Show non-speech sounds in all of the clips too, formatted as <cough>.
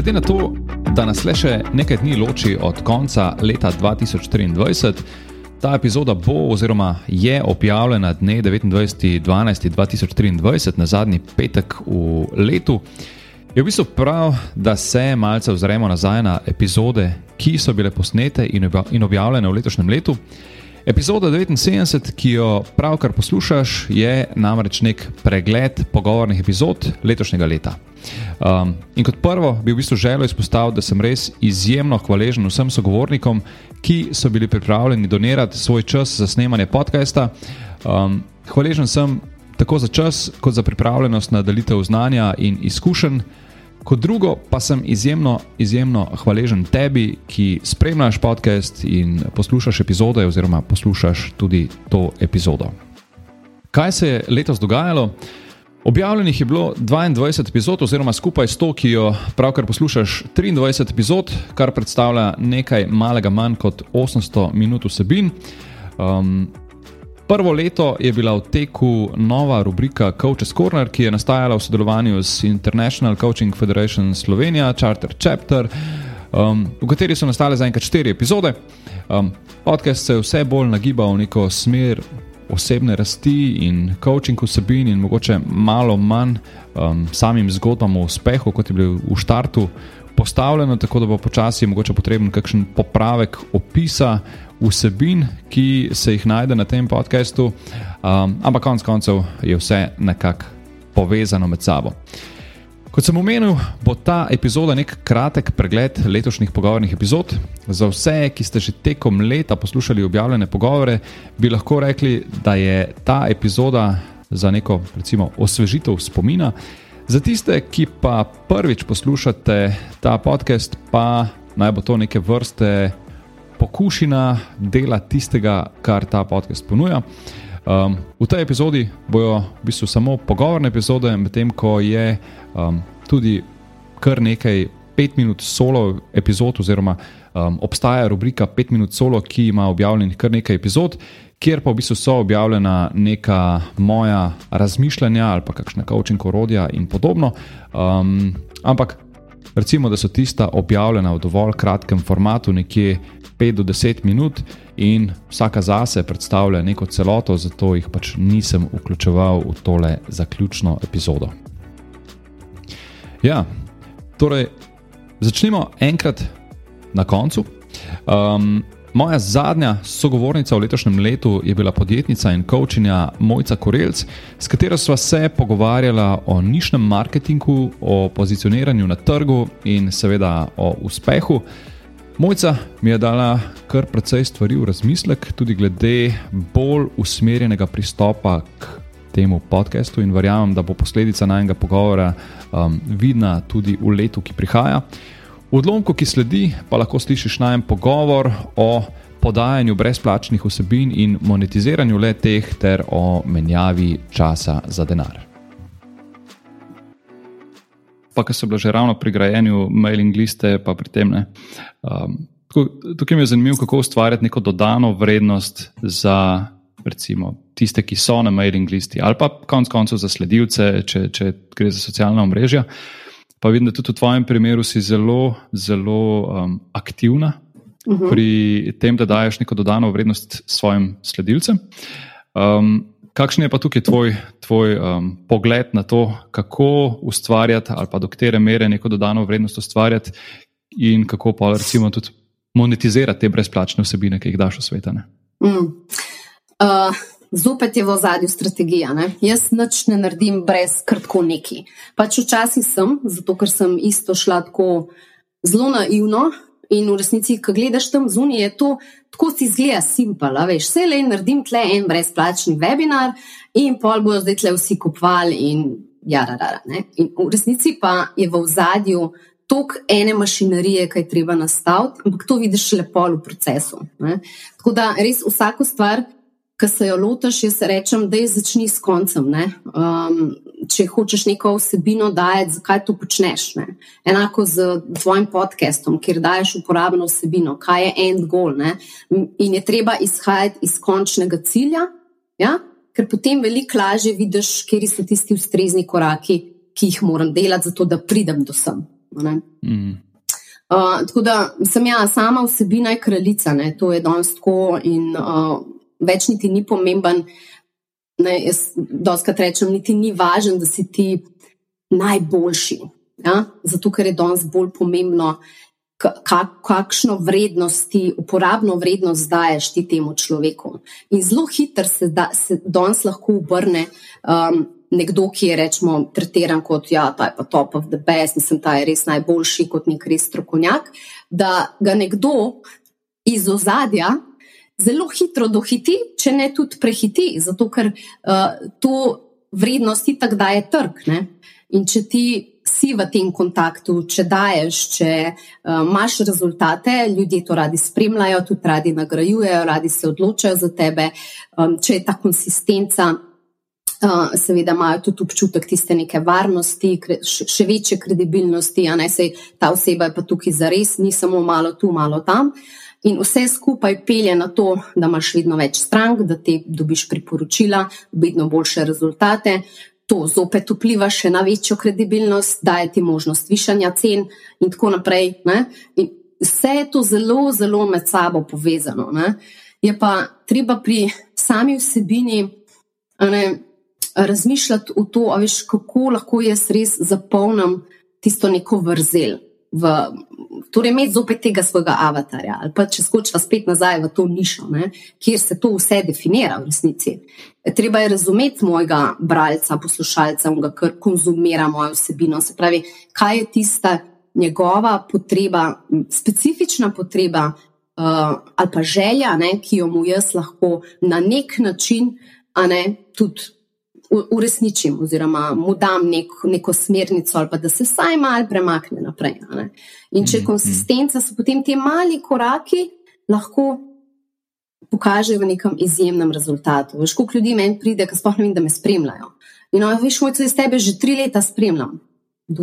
Glede na to, da nas le še nekaj dni loči od konca leta 2023, ta epizoda bo oziroma je objavljena dne 29.12.2023, na zadnji petek v letu. Je v bistvu prav, da se malce ozremo nazaj na epizode, ki so bile posnete in objavljene v letošnjem letu. Epizoda 79, ki jo pravkar poslušaš, je namreč nek pregled pogovornih epizod letošnjega leta. Um, in kot prvo bi v bistvu želel izpostaviti, da sem res izjemno hvaležen vsem sogovornikom, ki so bili pripravljeni donirati svoj čas za snemanje podcasta. Um, hvaležen sem tako za čas, kot za pripravljenost na delitev znanja in izkušenj. Kot drugo, pa sem izjemno, izjemno hvaležen tebi, ki spremljaš podcast in poslušaš epizode, oziroma poslušaš tudi to epizodo. Kaj se je letos dogajalo? Objavljenih je bilo 22 epizod, oziroma skupaj s to, ki jo pravkar poslušaš, 23 epizod, kar predstavlja nekaj malega manj kot 800 minut vsebin. Um, Prvo leto je bila v teku nova rubrika Coaches Corner, ki je nastajala v sodelovanju s International Coaching Federation Slovenija, Charter Chapter, um, v kateri so nastale zaenkrat štiri epizode. Um, podcast se je vse bolj nagibal v neko smer osebne rasti in coaching vsebin, in mogoče malo manj um, samim zgodbam o uspehu, kot je bil v štartu postavljeno, tako da bo počasi mogoče potreben kakšen popravek opisa vsebin, ki se jih najde na tem podkastu, um, ampak konec koncev je vse nekako povezano med sabo. Kot sem omenil, bo ta epizoda nek kratek pregled letošnjih pogovornih epizod. Za vse, ki ste že tekom leta poslušali objavljene pogovore, bi lahko rekli, da je ta epizoda za neko recimo, osvežitev spomina. Za tiste, ki pa prvič poslušate ta podcast, pa naj bo to neke vrste pokušina dela tistega, kar ta podcast ponuja. Um, v tej epizodi bojo v bistvu samo pogovorne epizode, medtem ko je um, tudi kar nekaj pet minut solo epizod, oziroma um, obstaja rubrika pet minut solo, ki ima objavljenih kar nekaj epizod, kjer pa v bistvu so objavljena neka moja razmišljanja ali pa kakšna coaching orodja in podobno. Um, ampak recimo, da so tista objavljena v dovolj kratkem formatu, nekje 5 do 10 minut, in vsaka zase predstavlja neko celoto, zato jih pač nisem vključeval v tole zaključno epizodo. Ja, torej, začnimo enkrat na koncu. Um, Moja zadnja sogovornica v letošnjem letu je bila podjetnica in coachinja Mojca Korelc, s katero sva se pogovarjala o nišnem marketingu, o pozicioniranju na trgu in seveda o uspehu. Mojca mi je dala kar precej stvari v razmislek, tudi glede bolj usmerjenega pristopa k temu podkastu, in verjamem, da bo posledica najnega pogovora um, vidna tudi v letu, ki prihaja. V odlomku, ki sledi, pa lahko slišiš najem pogovor o podajanju brezplačnih vsebin in monetiziranju le teh, ter o menjavi časa za denar. Pa, ki so bile že ravno pri grajenju mailing liste, pa pri tem ne. Um, tukaj mi je zanimivo, kako ustvarjati neko dodano vrednost za recimo, tiste, ki so na mailing listi, ali pa konec koncev za sledilce, če, če gre za socialna omrežja. Pa vidim, da tudi v tvojem primeru si zelo, zelo um, aktivna uh mhm. -huh. pri tem, da daješ neko dodano vrednost svojim sledilcem. Um, kakšen je pa tukaj tvoj, tvoj um, pogled na to, kako ustvarjati, ali pa do katere mere neko dodano vrednost ustvarjati, in kako pa recimo tudi monetizirati te brezplačne vsebine, ki jih daš v svet? Mm. Uh zopet je v ozadju strategija. Ne? Jaz nič ne naredim brez kratko neki. Pač včasih sem, zato ker sem isto šla tako zelo naivno. In v resnici, ko gledaš tam zunaj, je to tako si zgleda simpel. Veš, vse le naredim tle en brezplačni webinar in pol bojo zdaj tle vsi kupovali in ja, rara. Ne? In v resnici pa je v zadju tok ene mašinerije, kaj treba nastaviti, ampak to vidiš lepo v procesu. Ne? Tako da res vsako stvar ki se jo lotiš, jaz rečem, da je začni s koncem. Um, če hočeš neko vsebino dajati, zakaj to počneš? Ne? Enako z tvojim podcastom, kjer daješ uporabno vsebino, kaj je end goal. Ne? In je treba izhajati iz končnega cilja, ja? ker potem veliko lažje vidiš, kje so tisti ustrezni koraki, ki jih moram delati, zato da pridem do sem. Mm. Uh, tako da sem ja, sama vsebina je kraljica, ne? to je danes tako in uh, več niti ni pomemben. Ne, jaz doskrat rečem, niti ni važno, da si ti najboljši. Ja? Zato, ker je danes bolj pomembno, kakšno vrednost, uporabno vrednost daješ ti temu človeku. In zelo hitro se, da, se danes lahko obrne. Um, nekdo, ki je rečemo, tretiran kot ja, ta je pa top of the best, mislim, ta je res najboljši kot nek res strokovnjak, da ga nekdo iz ozadja zelo hitro dohiti, če ne tudi prehiti, zato ker uh, to vrednosti tako daje trg. Ne? In če ti si v tem kontaktu, če daješ, če uh, imaš rezultate, ljudje to radi spremljajo, tudi radi nagrajujejo, radi se odločajo za tebe, um, če je ta konsistenca. Uh, seveda imajo tudi občutek tiste neke varnosti, še večje kredibilnosti, a ne se ta oseba je pa tukaj za res, ni samo malo tu, malo tam. In vse skupaj pelje na to, da imaš vedno več strank, da ti dobiš priporočila, vedno boljše rezultate. To zopet vpliva še na večjo kredibilnost, daje ti možnost višanja cen, in tako naprej. In vse je to zelo, zelo med sabo povezano. Ne? Je pa treba pri sami vsebini. Ne, razmišljati o to, veš, kako lahko jaz res zapolnim tisto neko vrzel. V, torej, imeti zopet tega svojega avatarja, ali pa če skočiš spet nazaj v to nišo, ne, kjer se to vse definira v resnici. Treba je razumeti mojega bralca, poslušalca, ki konzumira mojo vsebino. Se pravi, kaj je tista njegova potreba, specifična potreba uh, ali pa želja, ne, ki jo mu jaz lahko na nek način, a ne tudi uresničim, oziroma mu dam nek, neko smernico, ali pa da se vsaj malo premakne naprej. In če je mhm, konsistenca, so potem ti mali koraki lahko pokažejo v nekem izjemnem rezultatu. Veš, koliko ljudi meni pride, ki sploh ne vem, da me spremljajo. In no, veš, moj cel tebe že tri leta spremljam.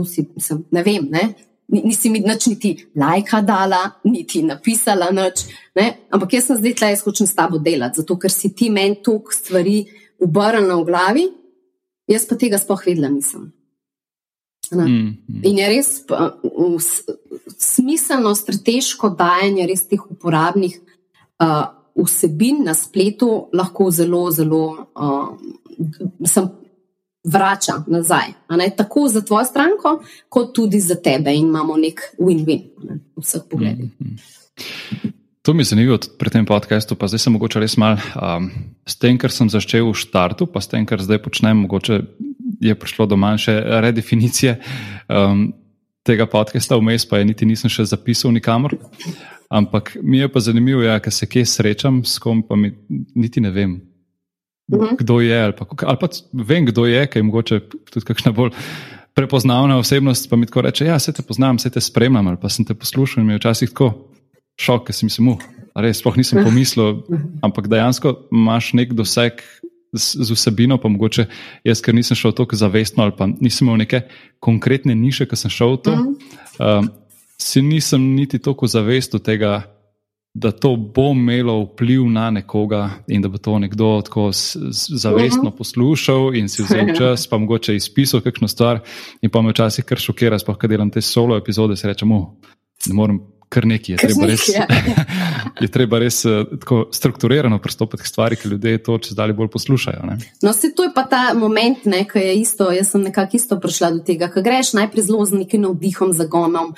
Si, sem, ne vem, ne? nisi mi nič niti lajka dala, niti napisala nič. Ne? Ampak jaz sem zdaj tle, jaz hočem s tabo delati, zato ker si ti meni toliko stvari obrnjena v glavi, jaz pa tega sploh vedela nisem. Mm, mm. In je res smiselno, strateško dajanje res teh uporabnih uh, vsebin na spletu lahko zelo, zelo uh, vrača nazaj. Tako za tvojo stranko, kot tudi za tebe, in imamo nek win-win ne, v vseh pogledih. Mm, mm. To mi je zanimivo pri tem podkastu, pa zdaj sem mogoče res mal. Um, s tem, kar sem začel v štartu, pa s tem, kar zdaj počnem, mogoče je prišlo do manjše redefinicije um, tega podcasta, vmes pa je niti nisem še zapisal nikamor. Ampak mi je pa zanimivo, ja, ker se kje srečam, s kom pa mi niti ne vem, mhm. kdo je. Ali pa, ali pa vem, kdo je, ker je mogoče tudi kakšna bolj. Prepoznavna osebnost pa mi tako reče: Ja, se te poznam, se te spremljam, ali pa sem te poslušal in mi je včasih tako šok, ker sem si mu, res, sploh nisem pomislil, <laughs> ampak dejansko imaš nek doseg z, z vsebino, pa mogoče jaz, ker nisem šel tako zavestno ali pa nisem imel neke konkretne niše, ki sem šel v to, um, si nisem niti toliko zavestil tega. Da to bo imelo vpliv na nekoga, in da bo to nekdo tako zavestno poslušal, in si vzel <laughs> čas, pa mogoče izpisal kakšno stvar. In pa me včasih kar šokira, sploh kaj delam te solo epizode, se rečem, ne morem kar nekaj. Je treba res, <laughs> je treba res uh, tako strukturirano pristopiti k stvari, ki ljudje to če zdaj bolj poslušajo. Ne? No, se to je pa ta moment, ne, ki je isto. Jaz sem nekako isto prišla do tega, ko greš najprej zelo z nekim navdihom, zagonom,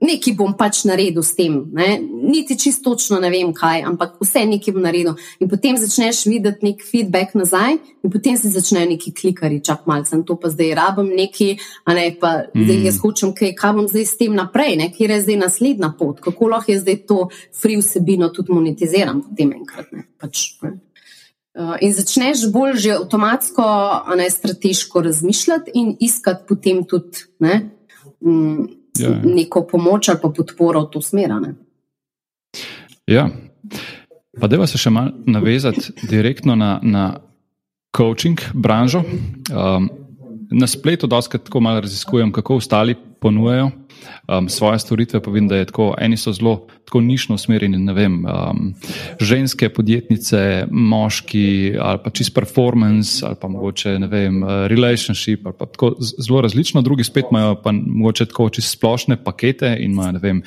nekaj bom pač naredil s tem. Ne? Niti čisto točno ne vem kaj, ampak vse nekaj bom naredil. In potem začneš videti nek feedback nazaj, in potem se začnejo neki klikari, čak malce, to pa zdaj rabim neki, a ne pa mm. zdaj jaz hočem, kaj, kaj bom zdaj s tem naprej, ne? kje je zdaj naslednja pot, kako lahko jaz zdaj to free vsebino tudi monetiziram, potem enkrat. Ne, pač, ne. Uh, in začneš bolj že avtomatsko, a ne strateško razmišljati in iskati potem tudi ne, m, ja, ja. neko pomoč ali pa podporo v to smer. Ja, pa da se še malo navezati direktno na, na coaching branžo. Um, na spletu doskrat tako malo raziskujem, kako ostali ponujajo um, svoje storitve, pa vidim, da je tako, eni so zelo tako nišno usmerjeni, ne vem, um, ženske podjetnice, moški ali pa čist performance ali pa mogoče, ne vem, uh, relationship ali pa tako zelo različno, drugi spet imajo pa mogoče tako čist splošne pakete in imajo, ne vem.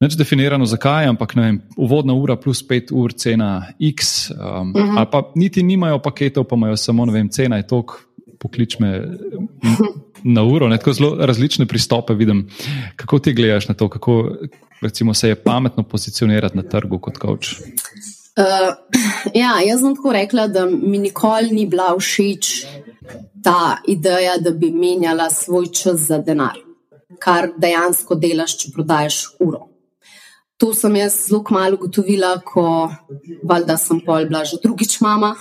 Neč definirano, zakaj, ampak vem, uvodna ura plus 5 ur, cena X, um, uh -huh. ali pa niti nimajo paketov, pa imajo samo, ne vem, cena je tok, poklič me na uro. Ne, tako zelo različne pristope vidim. Kako ti gledaš na to, kako recimo, se je pametno pozicionirati na trgu kot kavč? Uh, ja, jaz sem tako rekla, da mi nikoli ni bila všeč ta ideja, da bi menjala svoj čas za denar, kar dejansko delaš, če prodajes uro. To sem jaz zelo malo ugotovila, ko valjda sem pol bila že drugič mama,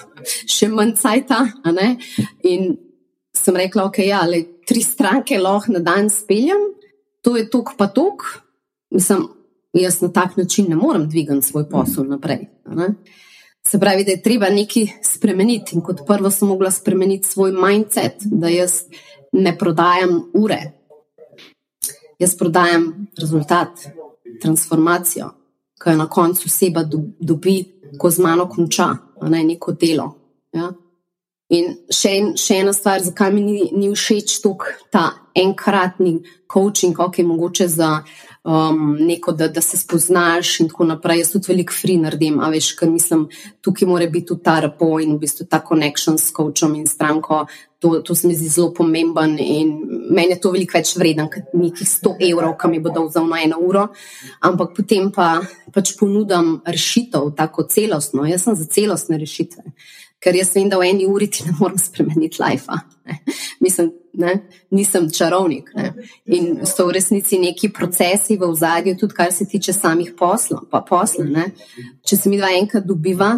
še manj cajta. In sem rekla, ok, ja, le tri stranke lahko na dan speljem, to je tok pa tok. Mislim, jaz na tak način ne morem dvigati svoj posel naprej. Se pravi, da je treba nekaj spremeniti. In kot prvo sem mogla spremeniti svoj mindset, da jaz ne prodajam ure, jaz prodajam rezultat, transformacijo, ki jo na koncu oseba dobi, ko z mano konča ne, neko delo. Ja? In še, en, še ena stvar, zakaj mi ni, ni všeč ta enkratni coaching, kako je mogoče za um, neko, da, da se spoznaš in tako naprej. Jaz tudi veliko free naredim, a veš, ker mislim, tukaj mora biti tudi ta repo in v bistvu ta connection s coachom in stranko. To, to se mi zdi zelo pomemben in meni je to veliko več vreden, kot nekih 100 evrov, kam mi bo dal za eno uro. Ampak potem pa pač ponudam rešitev, tako celostno. Jaz sem za celostne rešitve ker jaz vem, da v eni uri ti ne morem spremeniti lajfa. Mislim, ne? nisem čarovnik. Ne? In so v resnici neki procesi v zadju, tudi kar se tiče samih poslov. Posla, Če se mi dva enkrat dobiva,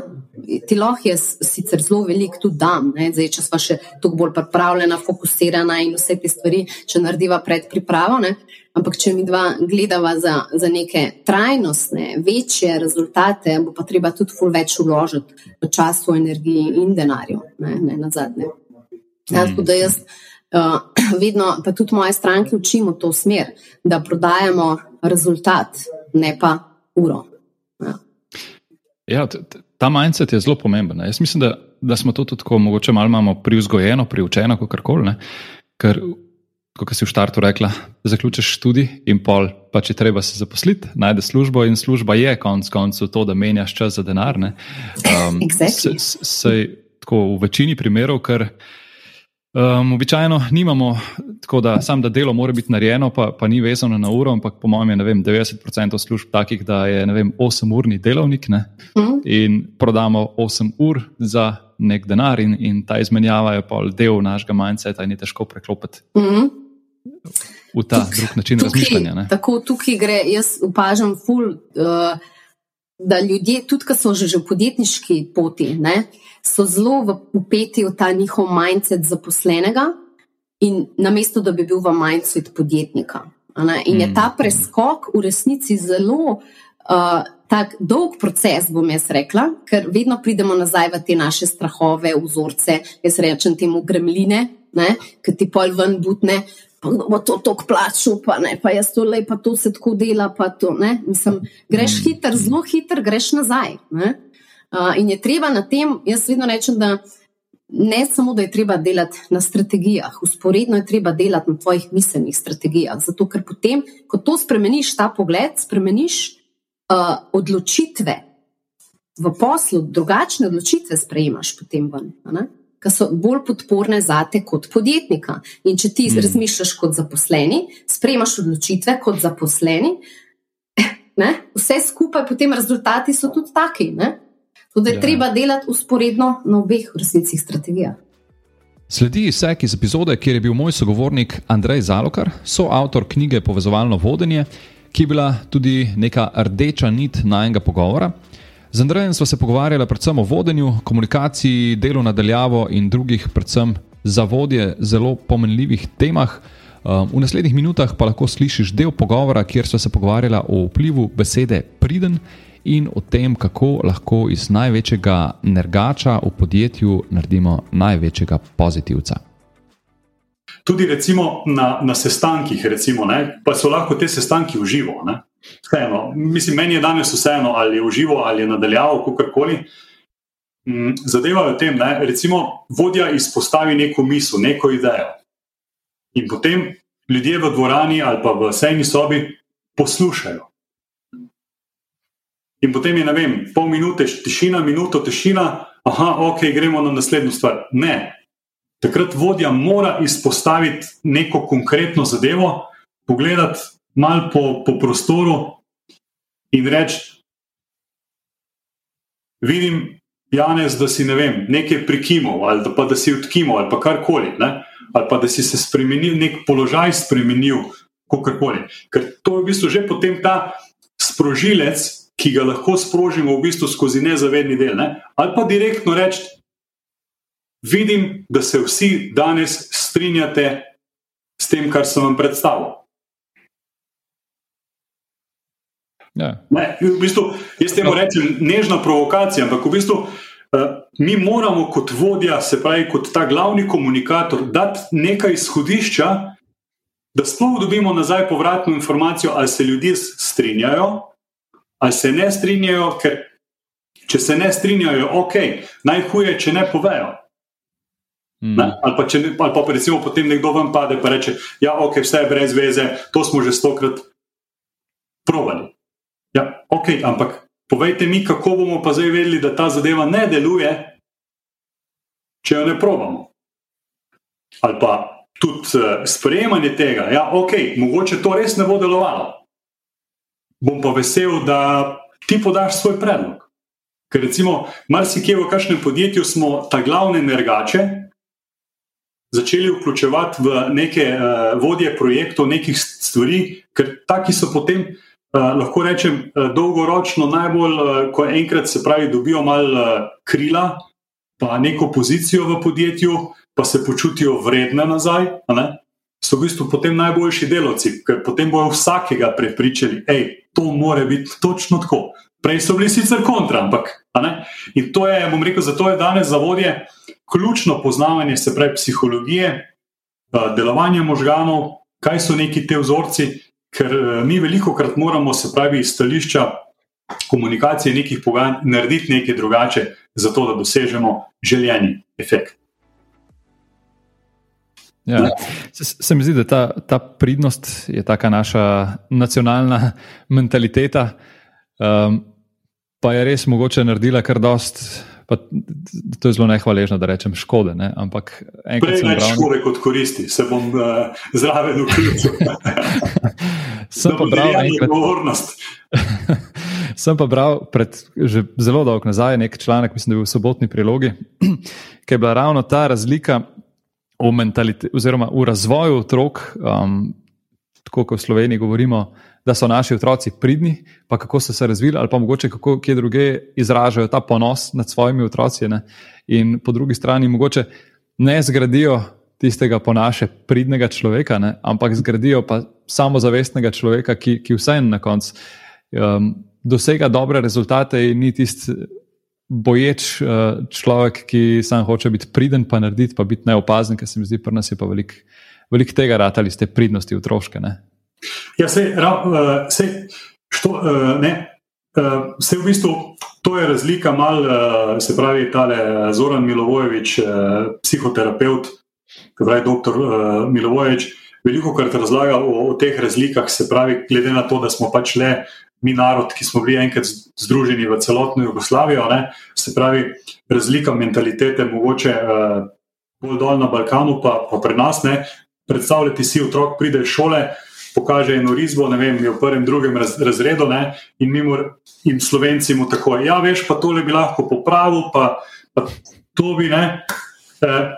ti lahko jaz sicer zelo veliko tudi dam, ne? zdaj če smo še toliko bolj pripravljena, fokusirana in vse te stvari, če narediva pred pripravo. Ne? Ampak, če mi dva gledava za, za neke trajnostne, večje rezultate, bo pa treba tudi ful več uložiti v času, energiji in denarju, ne, ne na zadnje. Ja, tako da jaz uh, <clears throat> vedno, pa tudi moje stranke, učimo to smer, da prodajamo rezultat, ne pa uro. Ja, ja ta mindset je zelo pomemben. Jaz mislim, da, da smo to tudi tako, mogoče malo imamo privzgojeno, priučeno, kako koli. Ker kot si v štartu rekla, zaključiš študij in pol, pa če treba se zaposliti, najde službo in služba je konec koncev to, da menjaš čas za denar. Um, <laughs> exactly. se, se, tako v večini primerov, ker um, običajno nimamo tako, da samo da delo mora biti narejeno, pa, pa ni vezano na uro, ampak po mojem je vem, 90% služb takih, da je 8-urni delovnik ne? mm. in prodamo 8 ur za nek denar in, in ta izmenjava je pa del našega mindseta in je težko preklopiti. Mm -hmm v ta Tuk, drug način tukaj, razmišljanja. Ne? Tako tukaj gre, jaz opažam, ful, uh, da ljudje, tudi ko so že, že v podjetniški poti, ne, so zelo upeti v ta njihov mindset zaposlenega, in namesto da bi bil v mindset podjetnika. In je ta mm. preskok v resnici zelo. Uh, Tak dolg proces, bom jaz rekla, ker vedno pridemo nazaj v te naše strahove, vzorce, jaz rečem temu gremline, ki ti pol ven butne, kdo bo to tako plačal, pa ne, pa jaz to le, pa to se tako dela, pa to ne. Mislim, greš mm. hiter, zelo hiter, greš nazaj. Uh, in je treba na tem, jaz vedno rečem, da ne samo, da je treba delati na strategijah, usporedno je treba delati na tvojih miselnih strategijah. Zato, ker potem, ko to spremeniš, ta pogled, spremeniš uh, odločitve v poslu, drugačne odločitve sprejemaš potem ven. Ne? Ki so bolj podporne za te kot podjetnika. In če ti mm. razmišljaš kot zaposleni, sprejmaš odločitve kot zaposleni, <laughs> ne? vse skupaj, potem rezultati so tudi taki. Tudi je ja. treba delati usporedno na obeh resnicih strategijah. Sledi izsek iz epizode, kjer je bil moj sogovornik Andrej Zalokar, soavtor knjige Povezovalno vodenje, ki je bila tudi neka rdeča nit najnega pogovora. Z Andrejem smo se pogovarjali predvsem o vodenju, komunikaciji, delu nadaljavo in drugih, predvsem za vodje, zelo pomenljivih temah. Um, v naslednjih minutah pa lahko slišiš del pogovora, kjer smo se pogovarjali o vplivu besede priden in o tem, kako lahko iz največjega nergača v podjetju naredimo največjega pozitivca. tudi recimo na, na sestankih, recimo, ne, pa so lahko te sestanki v živo. Vseeno, mislim, meni je danes vseeno, ali je v živo ali je nadaljavo, kako koli. Mm, zadeva je v tem, da recimo vodja izpostavi neko misel, neko idejo. In potem ljudje v dvorani ali pa v sejni sobi poslušajo. In potem je, ne vem, pol minute tišina, minuto tišina, aha, ok, gremo na naslednjo stvar. Ne. Takrat vodja mora izpostaviti neko konkretno zadevo, pogledati malo po, po prostoru in reči: Vidim, Janez, da si ne vem, nekaj prikimal, ali pa da si odkimal, ali pa karkoli, ne? ali pa da si se spremenil, nek položaj spremenil, kakorkoli. Ker to je v bistvu že potem ta sprožilec, ki ga lahko sprožimo v bistvu skozi nezavedni del. Ne? Ali pa direktno reči, vidim, da se vsi danes strinjate s tem, kar sem vam predstavil. Ja. Ne, v bistvu, jaz temu rečem nežna provokacija, ampak v bistvu uh, mi moramo kot vodja, se pravi kot ta glavni komunikator, dati nekaj izhodišča, da sploh dobimo nazaj povratno informacijo, ali se ljudje strinjajo, ali se ne strinjajo, ker če se ne strinjajo, ok, najhuje, če ne povejo. Mm. Ali, pa če, ali pa recimo potem nekdo vam pade in reče: Ja, ok, vse je brez veze, to smo že stokrat provali. Ja, ok, ampak povejte mi, kako bomo pa zdaj vedeli, da ta zadeva ne deluje, če jo ne provamo. Ali pa tudi uh, sprejemanje tega, da ja, okay, mogoče to res ne bo delovalo. Bom pa vesel, da ti podaš svoj predlog. Ker recimo, marsikje v kažem podjetju smo ta glavne nergače začeli vključevati v neke uh, vodje projektov, nekih stvari, ker taki so potem. Uh, lahko rečem, uh, dolgoročno najbolj, uh, ko enkrat se pravi, dobijo malo krila, pa neko pozicijo v podjetju, pa se počutijo vredne nazaj, so v bistvu potem najboljši delavci, ker potem bojo vsakega prepričali, da to mora biti točno tako. Prej so bili sicer kontra, ampak. In to je, bom rekel, zato je danes za vodje ključno poznavanje se pravi psihologije, delovanja možganov, kaj so neki te vzorci, ker eh, mi veliko krat moramo, se pravi, iz stališča komunikacije nekih pogajanj narediti nekaj drugače, zato da dosežemo željeni efekt. Ja. Se, se mi zdi, da ta, ta pridnost je ta naša nacionalna <laughs> mentaliteta, um, pa je res mogoče naredila kar dost. Pa, to je zelo nehvaležno, da rečem škode. Ne? Ampak enkrat sem bral. Škode kot koristi, se bom uh, zraven vključil. <laughs> sem pa bral enkrat. <laughs> sem pa bral pred že zelo dolgo nazaj nek članek, mislim, da je bil v sobotni prilogi, <clears throat> ki je bila ravno ta razlika v mentaliteti oziroma v razvoju otrok, um, tako kot v Sloveniji govorimo da so naši otroci pridni, pa kako so se razvili, ali pa mogoče kako kje druge izražajo ta ponos nad svojimi otroci. Ne? In po drugi strani, mogoče ne zgradijo tistega po naše pridnega človeka, ne? ampak zgradijo pa samozavestnega človeka, ki, ki vseeno na koncu um, dosega dobre rezultate in ni tisti. Boječ uh, človek, ki sam hoče biti priden, pa narediti, pa biti neopazen, ker se mi zdi, da nas je pa veliko velik tega ratali iz te pridnosti otroške. Ja, se, uh, se, što, uh, ne, uh, se v bistvu to je razlika, mal, uh, se pravi, tale Zoran Milovojevič, uh, psihoterapeut, ki pravi doktor uh, Milovojevič, veliko krat razlaga o, o teh razlikah, se pravi, glede na to, da smo pač le mi narod, ki smo bili enkrat združeni v celotno Jugoslavijo, ne, se pravi, razlika mentalitete mogoče. Uh, Bolj dol na Balkanu, pa, pa pri nas ne. Predstavljati si, otrok pride iz šole, pokaže eno risbo, ne vem, v prvem, drugem raz, razredu, ne, in mi mor, in slovenci mu tako, ja, veš, pa tole bi lahko popravil, pa, pa to bi ne. Eh,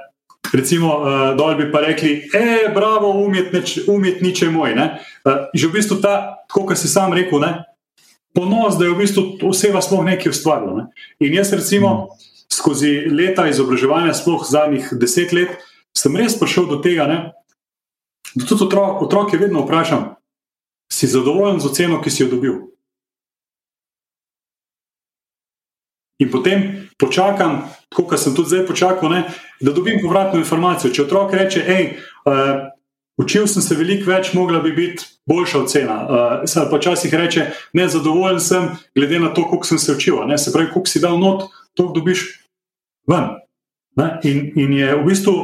recimo, eh, dol bi pa rekli, e, bravo, umetnič, umetniče moj. Ne. Eh, že v bistvu ta, kot si sam rekel, ne, ponos, da je v bistvu oseba sploh nekaj ustvarila. Ne. In jaz, recimo, skozi leta izobraževanja, sploh zadnjih deset let, sem res prišel do tega. Ne, Da tudi otrok, otroke vedno vprašam, si zadovoljen z oceno, ki si jo dobil. In potem počakam, kot sem tudi zdaj počakal, ne, da dobim povratno informacijo. Če otrok reče, hej, uh, učil sem se veliko več, mogla bi biti boljša ocena. Uh, se pa včasih reče, nezadovoljen sem, glede na to, koliko sem se učil. Ne? Se pravi, koliko si dal not, to dobiš ven. In, in je v bistvu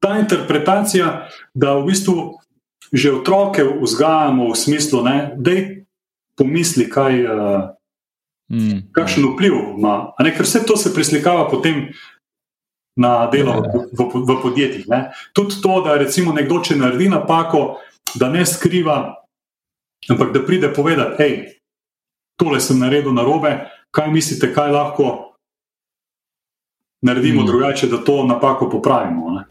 ta interpretacija, da v bistvu že otroke vzgajamo v smislu, da je pomisli, kaj. Uh, Mm. Kakšen vpliv ima? Ker vse to se preslikava potem na delo v, v, podjetjih. Ne? Tudi to, da recimo nekdo, če naredi napako, da ne skriva, ampak da pride povedati, hej, tole sem naredil na robe, kaj mislite, kaj lahko naredimo mm. drugače, da to napako popravimo. Ne?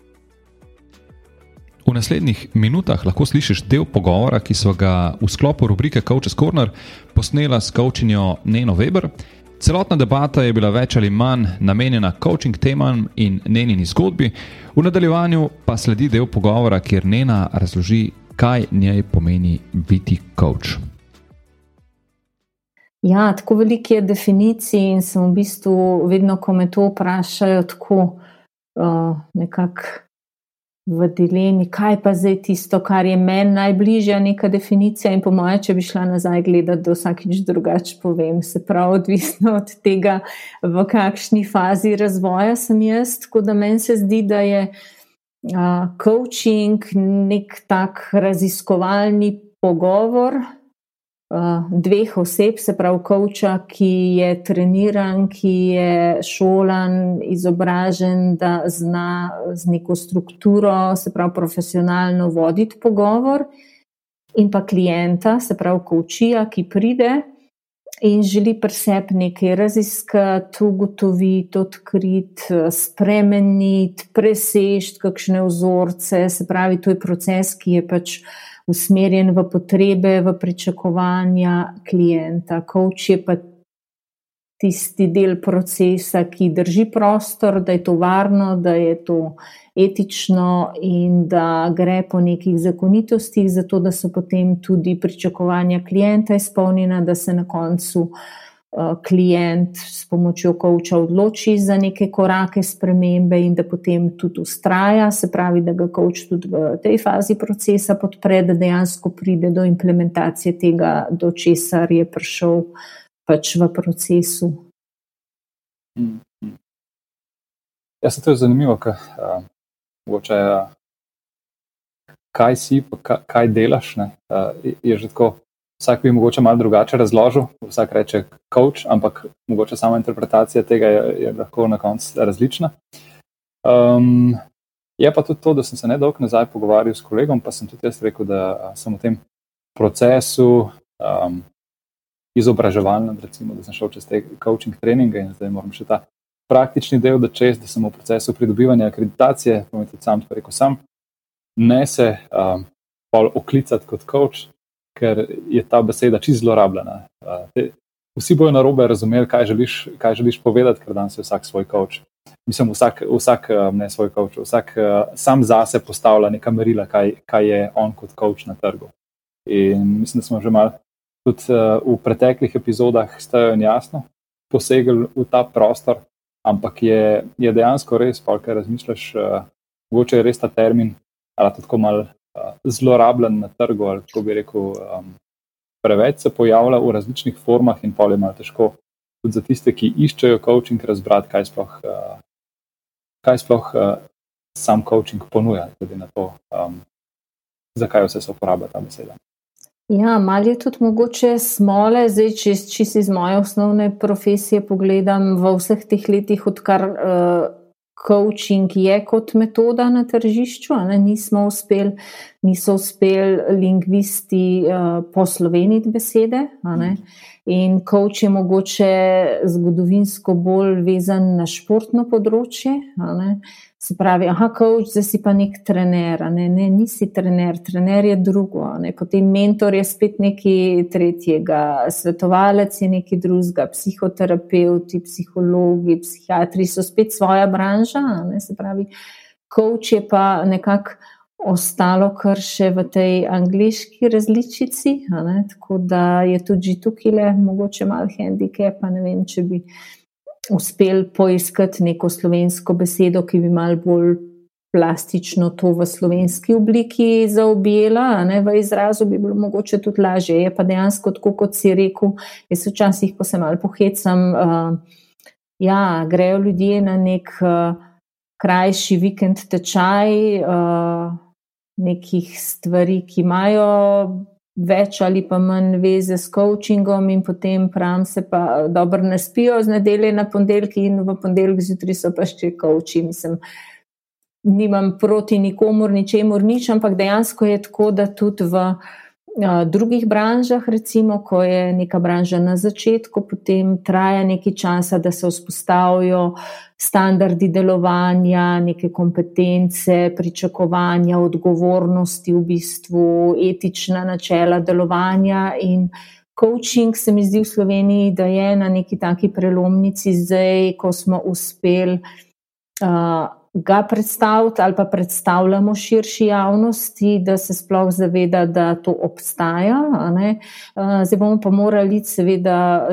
V naslednjih minutah lahko slišiš del pogovora, ki so ga v sklopu rubrike Coach's Corner posnela s coachinjo Neno Weber. Celotna debata je bila več ali manj namenjena coaching temam in njenini zgodbi, v nadaljevanju pa sledi del pogovora, kjer Nena razloži, kaj njej pomeni biti coach. Ja, tako veliko je definicij in sem v bistvu vedno, ko me to vprašajo, tako uh, nekako v dilemi, kaj pa zdaj tisto, kar je meni najbližja neka definicija. In po mojem, če bi šla nazaj gledati, da vsakič drugače povem, se pravi, odvisno od tega, v kakšni fazi razvoja sem jaz. Tako da meni se zdi, da je uh, coaching nek tak raziskovalni pogovor, dveh oseb, se pravi, koča, ki je treniran, ki je šolan, izobražen, da zna z neko strukturo, se pravi, profesionalno voditi pogovor, in pa klienta, se pravi, kočija, ki pride. In želi pri sebi nekaj raziskati, ugotoviti, odkriti, spremeniti, presežiti kakšne vzorce. Se pravi, to je proces, ki je pač uh, usmerjen v potrebe, v pričakovanja klienta. Coach je pa tisti del procesa, ki drži prostor, da je to varno, da je to etično in da gre po nekih zakonitostih, zato da so potem tudi pričakovanja klienta izpolnjena, da se na koncu klient s pomočjo koča odloči za neke korake spremembe in da potem tudi ustraja, se pravi, da ga koč tudi v tej fazi procesa podpre, da dejansko pride do implementacije tega, do česar je prišel pač v procesu. Ja, se to je zanimivo, kaj, uh, mogoče, uh, kaj si, kaj, kaj delaš. Uh, je že tako vsak bi mogoče malo drugače razložil, vsak reče coach, ampak mogoče sama interpretacija tega je, je lahko na koncu različna. Um, je pa tudi to, da sem se nedolgo nazaj pogovarjal s kolegom, pa sem tudi jaz rekel, da sem v tem procesu um, izobraževalnem, recimo, da sem šel čez te coaching treninge in zdaj moram še ta praktični del, da čez, da sem v procesu pridobivanja akreditacije, pa mi tudi sam to rekel, sam ne se um, oklicati kot coach, ker je ta beseda čisto zlorabljena. Vsi bojo na robe razumeli, kaj želiš, kaj želiš povedati, ker danes je vsak svoj coach. Mislim, vsak, vsak ne svoj coach, vsak sam zase postavlja neka merila, kaj, kaj je on kot coach na trgu. In mislim, da smo že malo tudi v preteklih epizodah stajo in jasno posegli v ta prostor, ampak je, je dejansko res, pa kaj razmišljaš, mogoče je res ta termin, ali tako malo zlorabljen na trgu, ali kako bi rekel, um, preveč se pojavlja v različnih formah in pol je malo težko tudi za tiste, ki iščejo coaching, razbrati, kaj sploh, uh, kaj sploh uh, sam coaching ponuja, glede na to, um, zakaj vse se uporablja ta beseda. Ja, malo je tudi mogoče smole, zdaj, če, če si iz moje osnovne profesije pogledam v vseh teh letih, odkar uh, coaching je kot metoda na tržišču, ne, nismo uspeli, niso uspeli lingvisti uh, posloveniti besede. In coach je mogoče zgodovinsko bolj vezan na športno področje. Se pravi, aha, coach, zdaj si pa nek trener, ne, ne, nisi trener, trener je drugo, ne, potem mentor je spet nekaj tretjega, svetovalec je nekaj drugega, psihoterapeuti, psihologi, psihiatri so spet svoja branža, ne, se pravi, coach je pa nekako ostalo kar še v tej angliški različici, tako da je tudi tukaj le mogoče mal handicap, pa ne vem, če bi uspeli poiskati neko slovensko besedo, ki bi malo bolj plastično to v slovenski obliki zaobjela, ne, v izrazu bi bilo mogoče tudi lažje. Je pa dejansko tako, kot si rekel, jaz včasih, ko se malo pohecam, uh, ja, grejo ljudje na nek uh, krajši vikend tečaj uh, nekih stvari, ki imajo več ali pa manj veze s coachingom in potem pravim se pa dobro ne spijo z nedelje na ponedeljki in v ponedeljek zjutraj so pa še coachi, mislim, nimam proti nikomor, ničemur nič, ampak dejansko je tako, da tudi v drugih branžah, recimo, ko je neka branža na začetku, potem traja nekaj časa, da se vzpostavijo standardi delovanja, neke kompetence, pričakovanja, odgovornosti, v bistvu etična načela delovanja in Coaching se mi zdi v Sloveniji, da je na neki taki prelomnici. Zdaj, ko smo uspeli uh, ga predstaviti ali pa predstavljamo širši javnosti, da se sploh zaveda, da to obstaja. Zdaj bomo pa morali seveda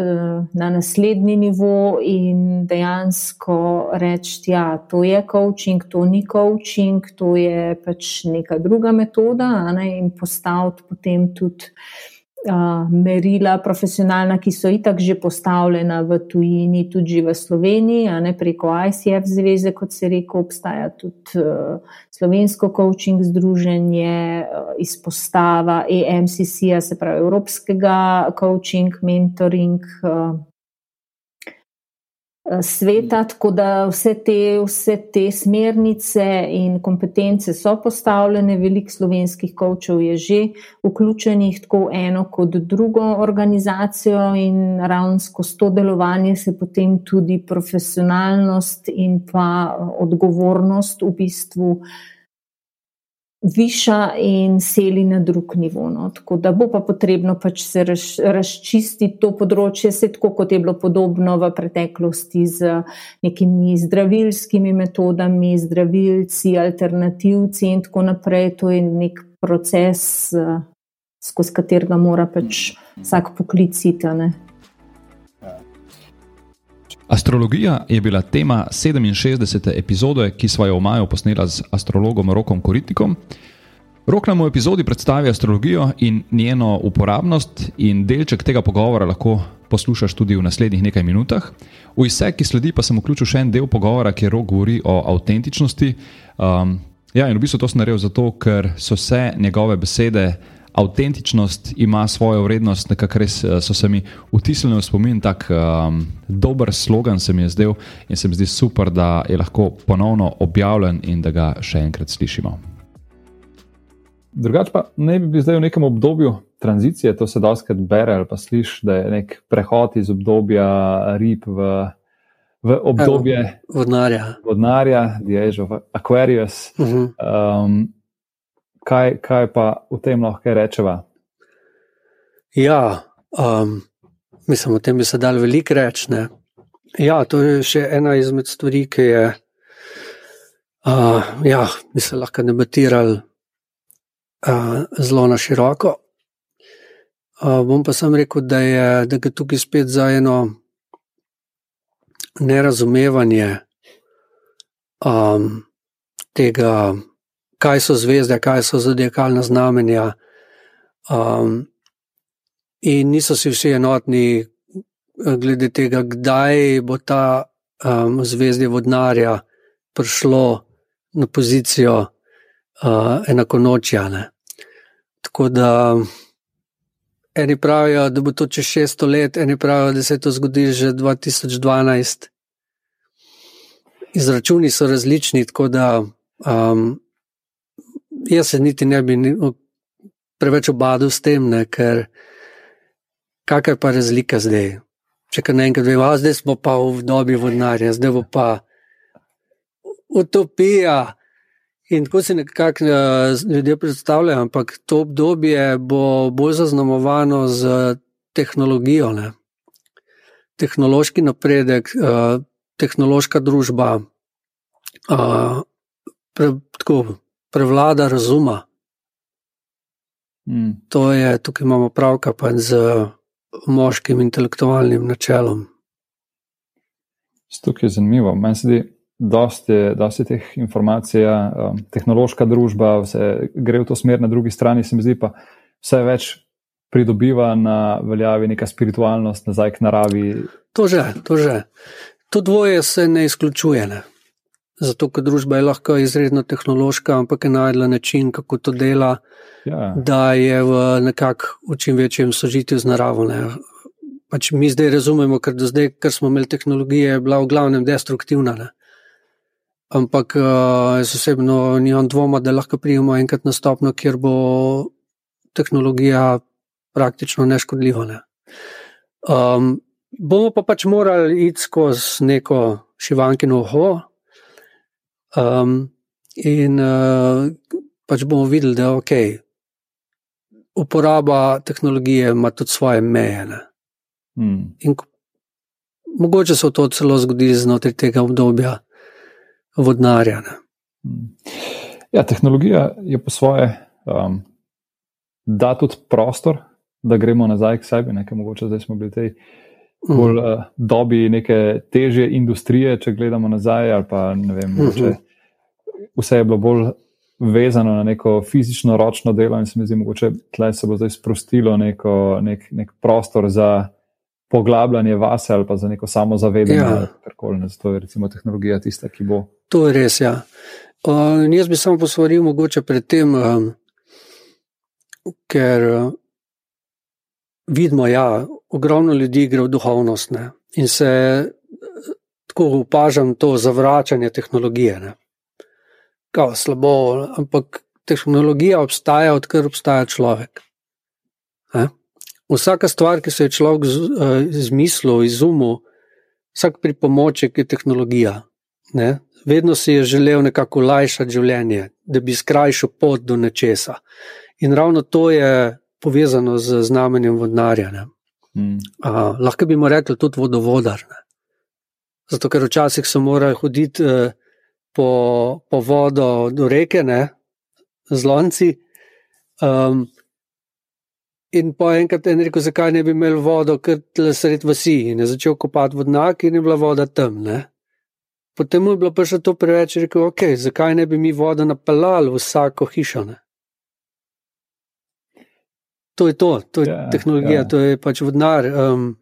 na naslednji nivo in dejansko reči, da ja, to je coaching, to ni coaching, to je pač neka druga metoda ne? in postaviti potem tudi merila, profesionalna, ki so itak že postavljena v tujini, tudi v Sloveniji, ne preko ICF zveze, kot se reko, obstaja tudi uh, slovensko coaching združenje, uh, izpostava EMCC, se pravi Evropskega coaching, mentoring. Uh, sveta, tako da vse te, vse te smernice in kompetence so postavljene, veliko slovenskih kočev je že vključenih tako eno kot drugo organizacijo in ravno skozi to delovanje se potem tudi profesionalnost in pa odgovornost v bistvu viša in seli na drug nivo. No. Tako da bo pa potrebno pač se raš, razčistiti to področje, se tako kot je bilo podobno v preteklosti z nekimi zdravilskimi metodami, zdravilci, alternativci in tako naprej. To je nek proces, skozi katerega mora pač vsak pokliciti. Astrologija je bila tema 67. epizode, ki smo jo v maju posneli z astrologom Rokom Koritikom. Rok nam v epizodi predstavi astrologijo in njeno uporabnost, in delček tega pogovora lahko poslušaš tudi v naslednjih nekaj minutah. V vse, ki sledi, pa sem vključil še en del pogovora, kjer Rok govori o avtentičnosti. Um, ja, in v bistvu to sem naredil zato, ker so vse njegove besede avtentičnost ima svojo vrednost, nekako res eh, so se mi vtisnili v spomin, tako um, dober slogan se mi je zdel in se mi zdi super, da je lahko ponovno objavljen in da ga še enkrat slišimo. Drugač pa ne bi bil zdaj v nekem obdobju tranzicije, to se doskrat bere ali pa slišiš, da je nek prehod iz obdobja rib v, v obdobje vodnarja, vodnarja the age of Aquarius. Uh -huh. um, kaj, kaj pa v tem lahko rečeva? Ja, um, mislim, o tem bi se dal veliko reči. Ja, to je še ena izmed stvari, ki je, uh, ja, bi se lahko debatirali uh, zelo na široko. Uh, bom pa sam rekel, da je, da je tukaj spet za eno nerazumevanje um, tega kaj so zvezde, kaj so zodiakalna znamenja. Um, in niso si vsi enotni eh, glede tega, kdaj bo ta um, zvezdje vodnarja prišlo na pozicijo uh, enakonočja. Tako da eni pravijo, da bo to čez 600 let, eni pravijo, da se je to zgodilo že 2012. Izračuni so različni, tako da um, jaz se niti ne bi preveč obadal s tem, ne, ker kakšna je pa razlika zdaj. Če kar naenkrat vemo, zdaj smo pa v dobi vodnarja, zdaj bo pa utopija. In tako se nekako ljudje predstavljajo, ampak to obdobje bo bolj zaznamovano z tehnologijo. Ne. Tehnološki napredek, uh, tehnološka družba, uh, pre, tako, prevlada razuma. Mm. To je, tukaj imamo pravka z moškim intelektualnim načelom. Tukaj je zanimivo. Meni se zdi, dosti, dosti teh informacij, um, tehnološka družba, vse gre v to smer, na drugi strani se mi zdi pa vse več pridobiva na veljavi neka spiritualnost, nazaj k naravi. To že, to že. To dvoje se ne izključuje. Ne? Zato, ker družba je lahko izredno tehnološka, ampak je najdela način, kako to dela, ja. da je v nekakšnem čim večjem sožitju z naravo. Ne? Pač mi zdaj razumemo, ker do zdaj, ker smo imeli tehnologije, je bila v glavnem destruktivna. Ne? Ampak uh, jaz osebno nimam dvoma, da lahko prijemo enkrat na stopno, kjer bo tehnologija praktično neškodljiva. Ne? Um, bomo pa pač morali iti skozi neko šivankino oho. Um, in uh, pač bomo videli, da je ok. Uporaba tehnologije ima tudi svoje meje. Hmm. In mogoče se to celo zgodi znotraj tega obdobja vodnarja. Hmm. Ja, tehnologija je po svoje, um, da tudi prostor, da gremo nazaj k sebi, nekaj mogoče zdaj smo bili tej bolj uh, dobi neke težje industrije, če gledamo nazaj, ali pa ne vem, mogoče vse je bilo bolj vezano na neko fizično, ročno delo in se mi zdi, mogoče tle se bo zdaj sprostilo neko, nek, nek prostor za poglabljanje vase ali pa za neko samozavedanje, ja. karkoli, zato je recimo tehnologija tista, ki bo. To je res, ja. Uh, jaz bi samo posvaril mogoče pred tem, um, ker uh, vidimo, ja, ogromno ljudi gre v duhovnost ne? in se tako opažam to zavračanje tehnologije. Ne? Kao slabo, ampak tehnologija obstaja, odkar obstaja človek. Ne? Vsaka stvar, ki se je človek eh, izmislil, izumil, vsak pripomoček je tehnologija. Ne? Vedno si je želel nekako lajšati življenje, da bi skrajšal pot do nečesa. In ravno to je povezano z znamenjem vodnarja. Mm. Uh, lahko bi mu rekli tudi vodovodar. Ne? Zato, ker včasih so morali hoditi uh, po, po vodo do reke, ne? z lonci. Um, in po enkrat je rekel, zakaj ne bi imel vodo, ker tle sred vasi. In je začel kopati vodnak, in je bila voda tam. Ne? Potem mu je bilo še to preveč, rekel, ok, zakaj ne bi mi vodo napeljali v vsako hišo. Ne? to je to, to je ja, tehnologija, ja. to je pač vodnar. Um,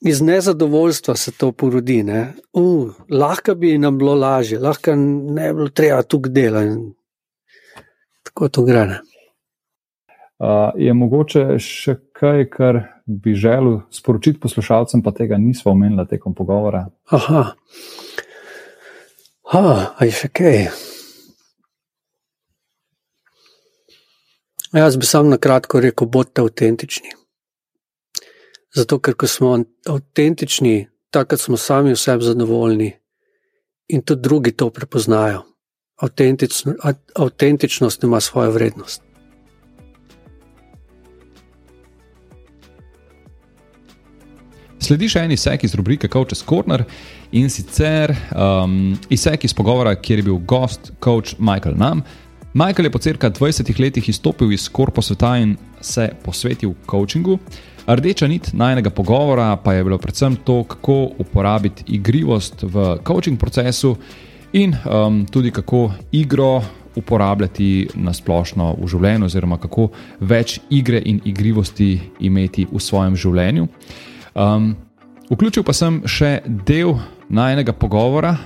iz nezadovoljstva se to porodi. Uh, lahko bi nam bilo lažje, lahko ne bi bilo treba tukaj delati. Tako to gre. Uh, je mogoče še kaj, kar bi želel sporočiti poslušalcem, pa tega nismo omenili tekom pogovora? Aha, ah, je še kaj. Jaz bi samo na kratko rekel, bodite avtentični. Zato, ker smo avtentični, takrat smo sami vsem zadovoljni in tudi drugi to prepoznajo. Autentično, autentičnost ima svojo vrednost. Sledi še en izsek iz rubrike Coach's Corner in sicer um, izsek iz pogovora, kjer je bil gost, coach Michael Nam. Michael je po cirka 20 letih izstopil iz korpo sveta in se posvetil coachingu. Rdeča nit najnega pogovora pa je bilo predvsem to, kako uporabiti igrivost v coaching procesu in um, tudi kako igro uporabljati na splošno v življenju, oziroma kako več igre in igrivosti imeti v svojem življenju. Um, vključil pa sem še del najnega pogovora,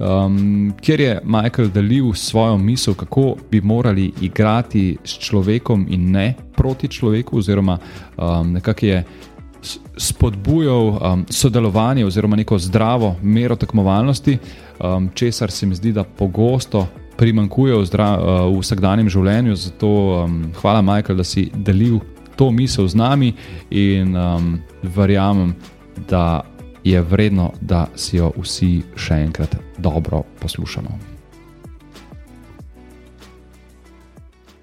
um, kjer je Michael delil svojo misel, kako bi morali igrati s človekom in ne proti človeku, oziroma um, nekako je spodbujal um, sodelovanje oziroma neko zdravo mero tekmovalnosti, um, česar se mi zdi, da pogosto. Primankuje v, zdra, uh, v vsakdanjem življenju, zato um, hvala, Michael, da si delil to misel z nami in um, verjamem, da je vredno, da si jo vsi še enkrat dobro poslušamo.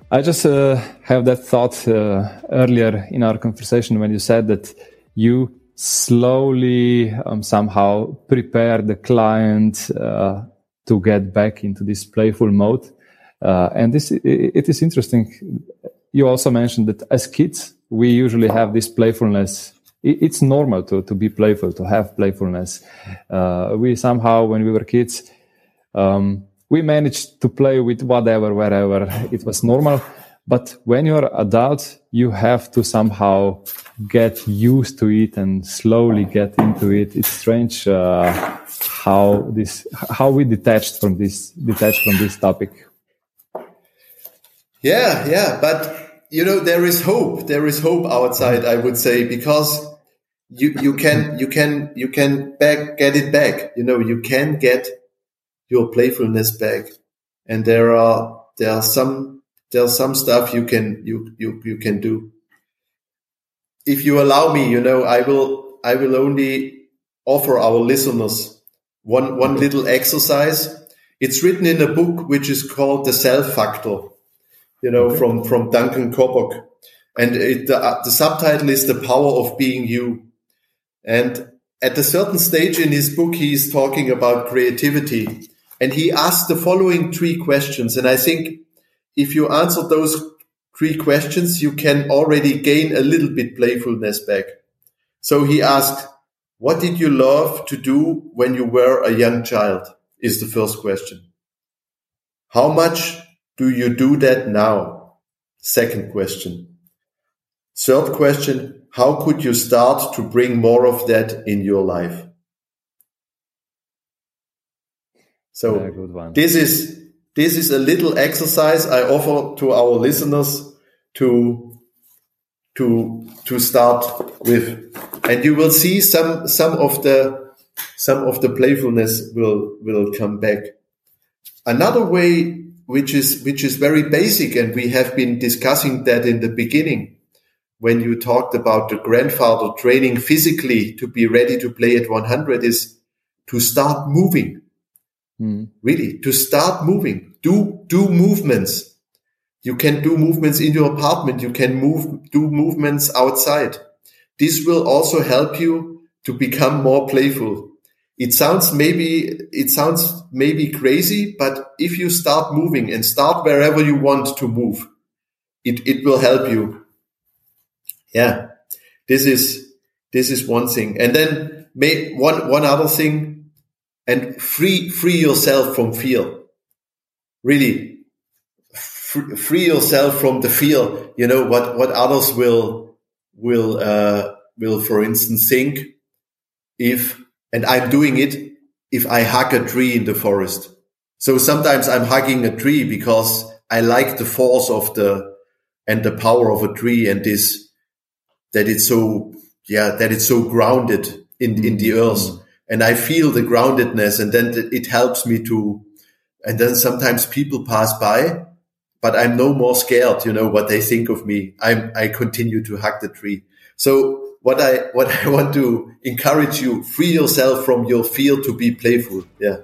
I just uh, have that thought uh, earlier in our conversation when you said that you slowly um, somehow prepare the client uh, to get back into this playful mode. Uh, and this it is interesting. You also mentioned that as kids, we usually have this playfulness it's normal to to be playful, to have playfulness. Uh, we somehow, when we were kids, um, we managed to play with whatever, wherever <laughs> it was normal. But when you're adult, you have to somehow get used to it and slowly get into it. It's strange uh, how this how we detached from this detached from this topic. Yeah, yeah, but you know there is hope. There is hope outside. I would say because you you can you can you can back get it back. You know you can get your playfulness back, and there are there are some there's some stuff you can you you you can do if you allow me, you know, I will I will only offer our listeners one one little exercise. It's written in a book which is called The Self Factor, you know, okay. from from Duncan Kobok, and it, the, uh, the subtitle is The Power of Being You. And at a certain stage in his book, he is talking about creativity, and he asked the following three questions. And I think if you answer those three questions, you can already gain a little bit playfulness back. So he asked, what did you love to do when you were a young child? Is the first question. How much do you do that now? Second question. Third question. How could you start to bring more of that in your life? So this is this is a little exercise I offer to our listeners to to to start with, and you will see some some of the some of the playfulness will will come back. Another way, which is which is very basic, and we have been discussing that in the beginning when you talked about the grandfather training physically to be ready to play at 100 is to start moving Mm. Really, to start moving, do do movements. You can do movements in your apartment. You can move do movements outside. This will also help you to become more playful. It sounds maybe it sounds maybe crazy, but if you start moving and start wherever you want to move, it, it will help you. Yeah, this is this is one thing, and then may, one one other thing and free free yourself from fear. Really, free yourself from the fear. You know what what others will will uh, will, for instance, think if and I'm doing it if I hug a tree in the forest. So sometimes I'm hugging a tree because I like the force of the and the power of a tree and this that it's so yeah that it's so grounded in in the earth. Mm and I feel the groundedness and then it helps me to, and then sometimes people pass by, but I'm no more scared, you know, what they think of me. I'm, I continue to hug the tree. So what I, <laughs> what I want to encourage you, free yourself from your fear to be playful. Yeah.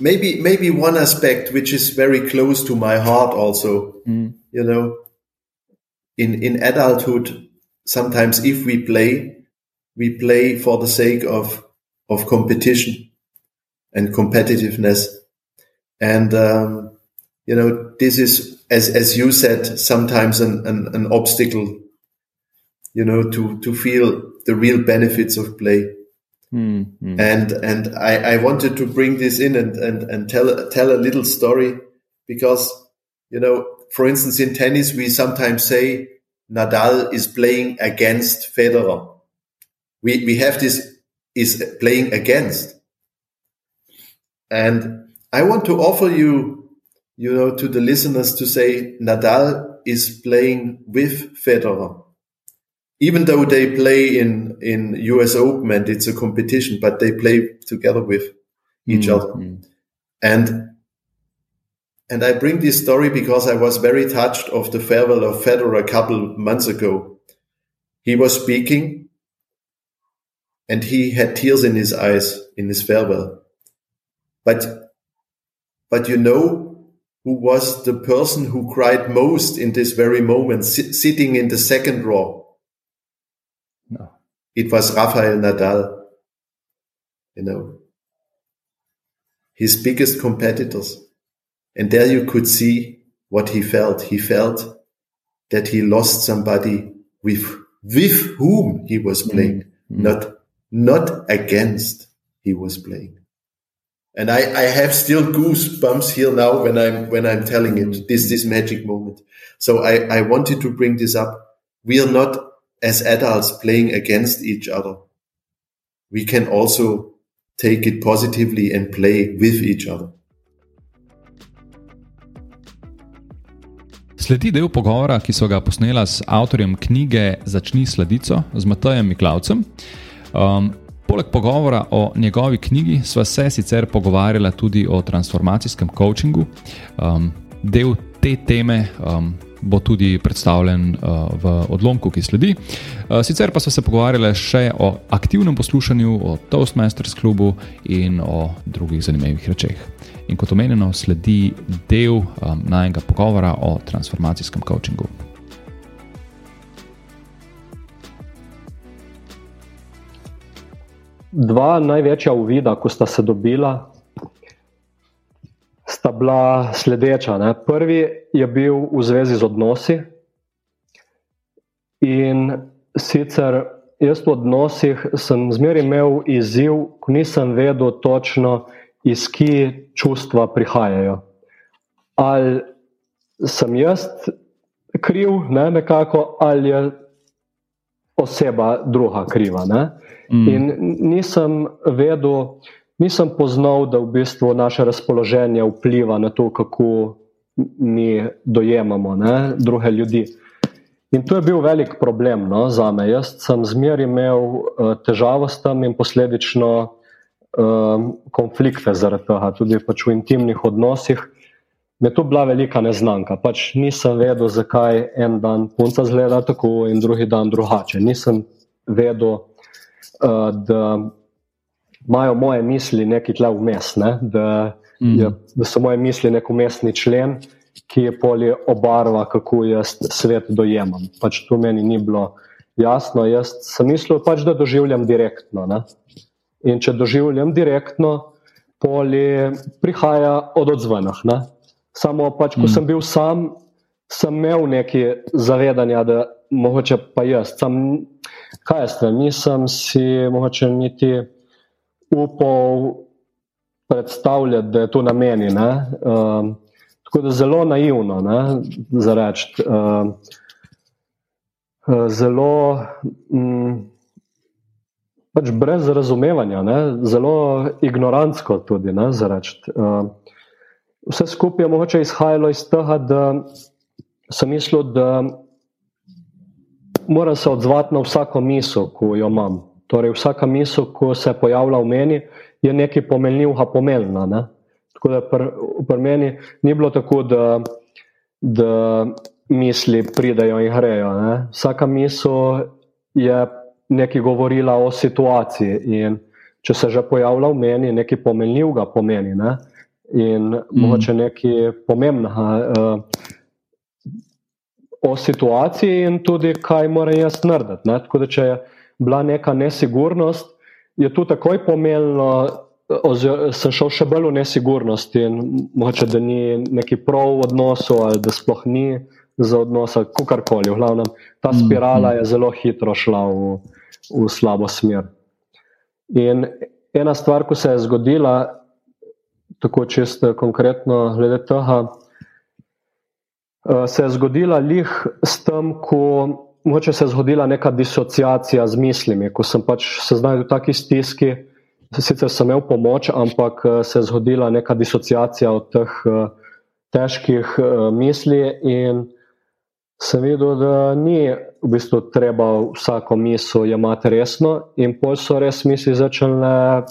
Maybe, maybe one aspect which is very close to my heart also, mm. you know, in, in adulthood, sometimes if we play, we play for the sake of of competition and competitiveness. And um, you know, this is as as you said, sometimes an, an, an obstacle. You know, to to feel the real benefits of play. Mm-hmm. And and I, I wanted to bring this in and, and, and tell tell a little story because you know, for instance, in tennis we sometimes say Nadal is playing against Federer we, we have this is playing against. And I want to offer you, you know, to the listeners to say Nadal is playing with Federer. Even though they play in, in US Open and it's a competition, but they play together with each mm-hmm. other. And and I bring this story because I was very touched of the farewell of Federer a couple months ago. He was speaking and he had tears in his eyes in his farewell. But, but you know who was the person who cried most in this very moment, si sitting in the second row? It was Rafael Nadal. You know, his biggest competitors. And there you could see what he felt. He felt that he lost somebody with, with whom he was playing, mm-hmm. not not against he was playing. And I, I have still goosebumps here now when I'm when I'm telling it this this magic moment. So I, I wanted to bring this up. We are not as adults playing against each other. We can also take it positively and play with each other. Sledi del pogovora, ki so ga posnela s avtorjem knjige Začni sledico z Matajem Miklavcem. Um, poleg pogovora o njegovi knjigi sva se sicer pogovarjala tudi o transformacijskem coachingu. Um, del te teme um, bo tudi predstavljen uh, v odlomku, ki sledi. Uh, sicer pa smo se pogovarjali še o aktivnem poslušanju, o Toastmasters klubu in o drugih zanimivih rečeh. In kot omenjeno, sledi del um, najnega pogovora o transformacijskem coachingu. Dva največja uvida, ko sta se dobila, sta bila sledeča. Ne? Prvi je bil v zvezi z odnosi. In sicer jaz v odnosih sem zmeraj imel izziv, ko nisem vedel točno, iz kje čustva prihajajo. Ali sem jaz kriv, ne, nekako, ali je oseba druga kriva. Mm. In nisem vedel, nisem poznal, da v bistvu naše razpoloženje vpliva na to, kako mi dojemamo ne, druge ljudi. In to je bil velik problem no, za me. Jaz sem zmeraj imel uh, težavo s tem in posledično um, konflikte zaradi tega, tudi pač v intimnih odnosih. Me to bila velika neznanka. Pač nisem vedel, zakaj en dan punca zgleda tako in drugi dan drugače. Nisem vedel, uh, da imajo moje misli nekaj tle vmes, ne? da, mm. je, da so moje misli nek umestni člen, ki je polje obarva, kako jaz svet dojemam. Pač to meni ni bilo jasno. Jaz sem mislil, pač, da doživljam direktno. Ne? In če doživljam direktno, polje prihaja od odzvanah. Ne? Samo pač, ko mm. sem bil sam, sem imel neki zavedanja, da mogoče pa jaz. Sam, kaj jaz ne, nisem si mogoče niti upal predstavljati, da je to na meni. Um, tako da zelo naivno za reči. Um, zelo. Um, pač brez razumevanja, ne? zelo ignorantsko tudi ne, za reči. Uh, vse skupaj je mogoče izhajalo iz tega, da sem mislil, da moram se odzvati na vsako misel, ko jo imam. Torej, vsaka misel, ko se pojavlja v meni, je nekaj pomenljivega pomenila. Ne? Tako da pri pr meni ni bilo tako, da, da misli pridejo in grejo. Ne? Vsaka misel je nekaj govorila o situaciji. In če se že pojavlja v meni, nekaj pomenljivega pomeni. Ne? In mm. mogoče nekaj pomembnega uh, o situaciji, in tudi kaj moram jaz narediti. Ne? Tako da, če je bila neka nesigurnost, je to takoj pomenilo. Oziroma, sem šel še bolj v nesigurnost in mogoče, da ni neki prav v odnosu, ali da sploh ni za odnos, ali karkoli. V glavnem, ta mm, spirala mm. je zelo hitro šla v, v slabo smer. In ena stvar, ko se je zgodila, tako čisto konkretno, glede tega, eh, se je zgodila lih s tem, ko moče se je zgodila neka disociacija z mislimi, ko sem pač se znašel v taki stiski. Sicer sem imel pomoč, ampak eh, se je zgodila neka disociacija od teh uh, težkih uh, misli, in sem videl, da ni v bistvu treba vsako misel jemati resno, in pol so res misli začele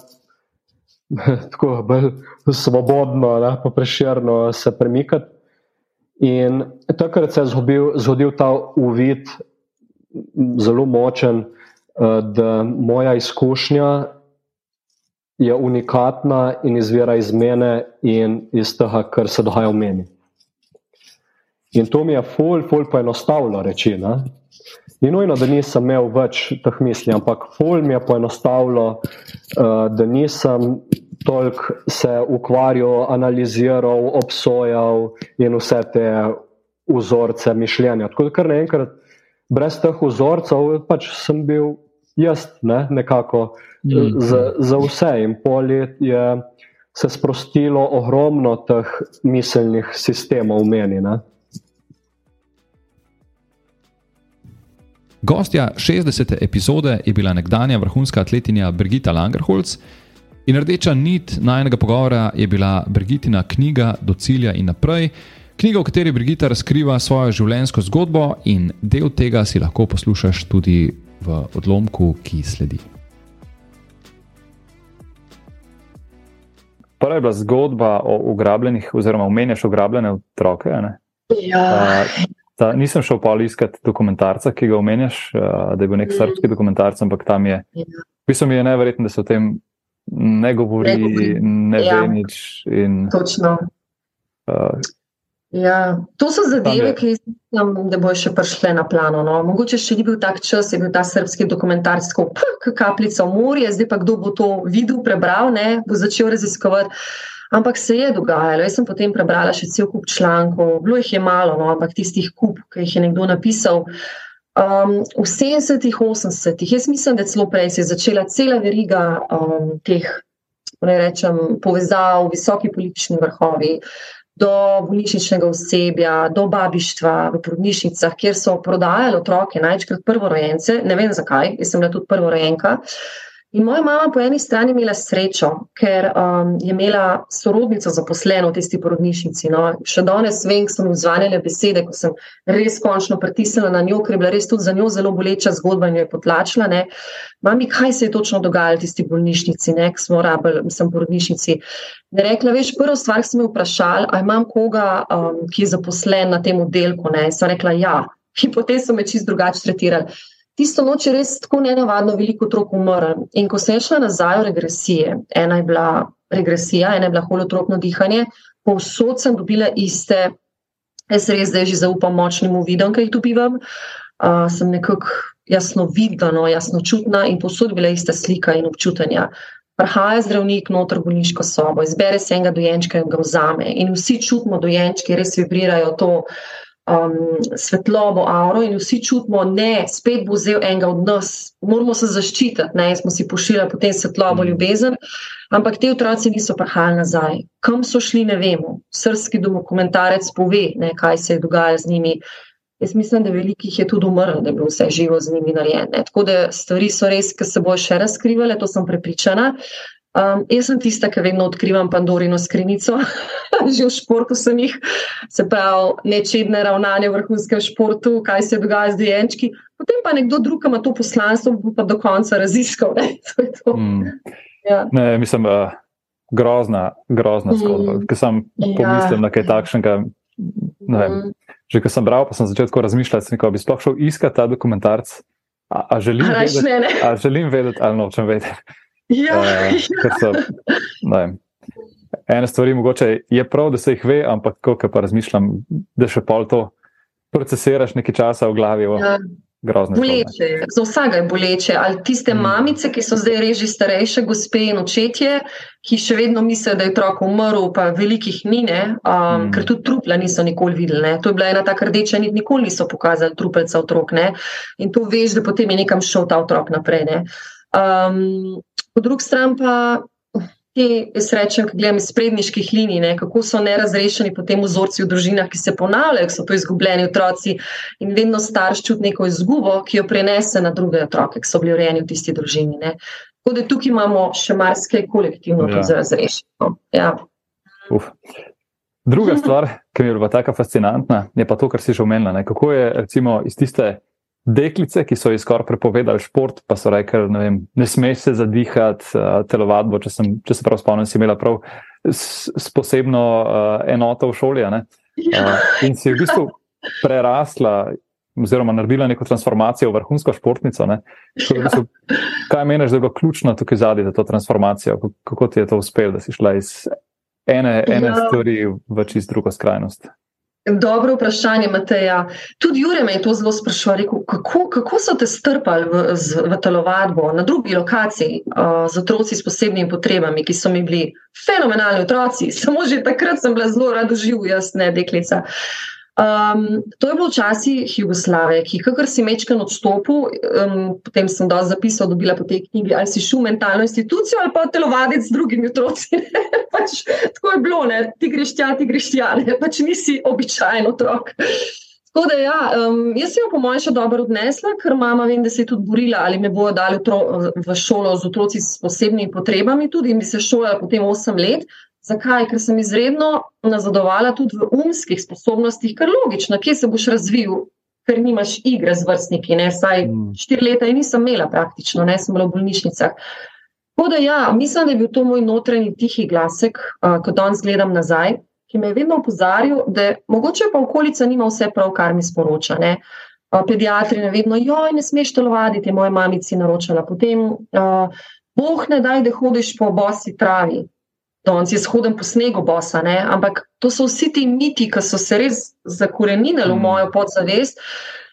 <laughs> tako bolj svobodno, ne, pa preširno se premikati. In takrat se je zgodil, zgodil ta uvid, zelo močen, eh, da moja izkušnja je unikatna in izvira iz mene in iz tega, kar se dogaja v meni. In to mi je ful, ful poenostavilo reči. Ne? Ni nujno, da nisem imel več teh misli, ampak ful mi je poenostavilo, uh, da nisem toliko se ukvarjal, analiziral, obsojal in vse te vzorce mišljenja. Tako da kar naenkrat brez teh vzorcev pač sem bil jaz ne, nekako mm. za, za vse in polje je se sprostilo ogromno teh miselnih sistemov v meni. Ne. Gostja 60. epizode je bila nekdanja vrhunska atletinja Brigita Langerholz, in rdeča nit najnega pogovora je bila Brigitina knjiga Do cilja in naprej, knjiga, v kateri Brigita razkriva svojo življenjsko zgodbo, in del tega si lahko poslušaš tudi v odlomku, ki sledi. Prva je bila zgodba o ugrabljenih, oziroma omenjaš ugrabljene otroke. Ja. Uh, Ta, nisem šel pa iskati dokumentarca, ki ga omenjaš, uh, da je bil nek mm. srpski dokumentarc, ampak tam je. Ja. Mislim, da je neverjetno, da se o tem ne govori, ne, govori. ne ja. ve nič. In, Točno. Uh, ja. To so zadeve, ki mislim, da bojo še prišle na plano. No. Mogoče še ni bil tak čas, je bil ta srpski dokumentarc, kot kapljica v morje, zdaj pa kdo bo to videl, prebral, ne, bo začel raziskovati. Ampak se je dogajalo. Jaz sem potem prebrala še cel kup člankov, bilo jih je malo, no, ampak tistih kup, ki jih je nekdo napisal. Um, v 70-ih, 80-ih, jaz mislim, da celo prej se je začela cela veriga um, teh rečem, povezav, visoki politični vrhovi, do bolnišničnega osebja, do babištva v porodnišnicah, kjer so prodajali otroke, največkrat prvorojence. Ne vem zakaj, jaz sem bila tudi prvorojenka. In moja mama po eni strani imela srečo, ker um, je imela sorodnico zaposleno v tisti porodnišnici. No. Še danes vem, ko so mi zvanjale besede, ko sem res končno pritisnila na njo, ker je bila res tudi za njo zelo boleča zgodba in jo je potlačila. Ne. Mami, kaj se je točno dogajalo v tisti bolnišnici, ne, ko smo rabili, sem porodnišnici. Ne rekla, veš, prvo stvar sem me vprašala, ali imam koga, um, ki je zaposlen na tem oddelku. Sem rekla, ja. In potem so me čist drugače tretirali. Tisto noč je res tako nenavadno veliko otrok umrlo. In ko sem šla nazaj v regresije, ena je bila regresija, ena je bila holotropno dihanje, povsod sem dobila iste, jaz res zdaj že zaupam močnim uvidom, ki jih dobivam. Uh, sem nekako jasno vidna, no, jasno čutna in povsod bila ista slika in občutanja. Prihaja zdravnik noter bolniško sobo, izbere se enega dojenčka in ga vzame. In vsi čutimo dojenčke, res vibrirajo to um, svetlobo, auro in vsi čutimo, da spet bo vzel enega od nas, moramo se zaščititi, ne smo si pošiljali potem svetlobo, mm. ljubezen. Ampak te otroci niso prihajali nazaj. Kam so šli, ne vemo. Srski dokumentarec pove, ne, kaj se je dogajalo z njimi. Jaz mislim, da velikih je tudi umrlo, da je bilo vse živo z njimi narejeno. Tako da stvari so res, ki se bojo še razkrivale, to sem prepričana. Um, jaz sem tista, ki vedno odkrivam Pandorino skrinico, <laughs> že v športu sem jih, se pravi, nečedne ravnanje v vrhunskem športu, kaj se dogaja z dojenčki. Potem pa nekdo drug ima to poslanstvo, pa do konca raziskal. Ne, <laughs> to to. Mm. Ja. ne mislim, uh, grozna, grozna zgodba. Mm. Ker sem ja. pomislil na kaj takšnega. Mm. Že ko sem bral, pa sem začel tako razmišljati, da bi sploh šel iskati ta dokumentarc. A, a, želim, a, vedeti, ne, ne. a želim vedeti, ali nočem vedeti. Ja, uh, <laughs> ja. So, ene stvari mogoče je prav, da se jih ve, ampak ko pa razmišljam, da še pol to procesiraš nekaj časa v glavi. Ja. Boleče je, za vsega je boleče. Ali tiste mm. mamice, ki so zdaj reži starejše, gospe in očetje, ki še vedno mislijo, da je otrok umrl, pa velikih ni, um, mm. ker tudi trupla niso nikoli videli. Ne. To je bila ena taka rdeča nit, nikoli niso pokazali trupelca otrok. Ne. In to veš, da potem je nekam šel ta otrok naprej. Um, po drugi strani pa te, jaz rečem, ki gledam iz predniških linij, ne, kako so nerazrešeni potem vzorci v družinah, ki se ponavljajo, so to izgubljeni otroci in vedno starš čuti neko izgubo, ki jo prenese na druge otroke, ki so bili urejeni v tisti družini. Ne. Tako da tukaj imamo še marsikaj kolektivno ja. za razrešitev. Ja. Druga stvar, <laughs> ki mi je bila tako fascinantna, je pa to, kar si že omenila. Kako je recimo iz tiste deklice, ki so ji skoraj prepovedali šport, pa so rekli, ne, vem, ne smeš se zadihati, uh, telovadbo. Če, sem, če se prav spomnim, si imela prav s, s posebno uh, enoto v šoli. Uh, in si v bistvu prerasla. Oziroma, naredila neko transformacijo v vrhunsko športnico. Bistvu, kaj meniš, da je bilo ključno tukaj zadnji za to transformacijo? Kako ti je to uspelo, da si šla iz ene, ene ja. stvari v čist drugo skrajnost? Dobro vprašanje, Mateja. Tudi Jure me je to zelo sprašval, rekel, kako, kako so te strpali v, v telovadbo na drugi lokaciji uh, z otroci s posebnimi potrebami, ki so mi bili fenomenalni otroci. <laughs> Samo že takrat sem bila zelo rada živ, jaz ne deklica. Um, to je bilo včasih Jugoslavije, ki, kakor si mečken odstopil, um, potem sem dal zapisal, dobila po tej knjigi, ali si šel v mentalno institucijo ali pa telovaditi z drugimi otroci. <laughs> pač, tako je bilo, ne? ti greš tja, ti greš tja, ne? pač nisi običajen otrok. Tako da, ja, um, jaz sem jo po mojem še dobro odnesla, ker mama vem, da se je tudi borila, ali me bojo dali v šolo z otroci s posebnimi potrebami, tudi bi se šolala potem 8 let. Zakaj? Ker sem izredno nazadovala tudi v umskih sposobnostih, kar logično, kje se boš razvil, ker nimaš igre z vrstniki. Ne? Saj mm. štiri leta in nisem imela praktično, ne sem bila v bolnišnicah. Tako da ja, mislim, da je bil to moj notranji tihi glasek, uh, ko danes gledam nazaj, ki me je vedno opozarjal, da mogoče pa okolica nima vse prav, kar mi sporoča. Ne? Uh, pediatri ne vedno, joj, ne smeš telovaditi, moja mamica naročala. Potem, uh, boh ne daj, da hodiš po bosi travi danes jaz hodim po snegu, bosa, ne? ampak to so vsi ti miti, ki so se res zakorenili v mm. mojo podzavest.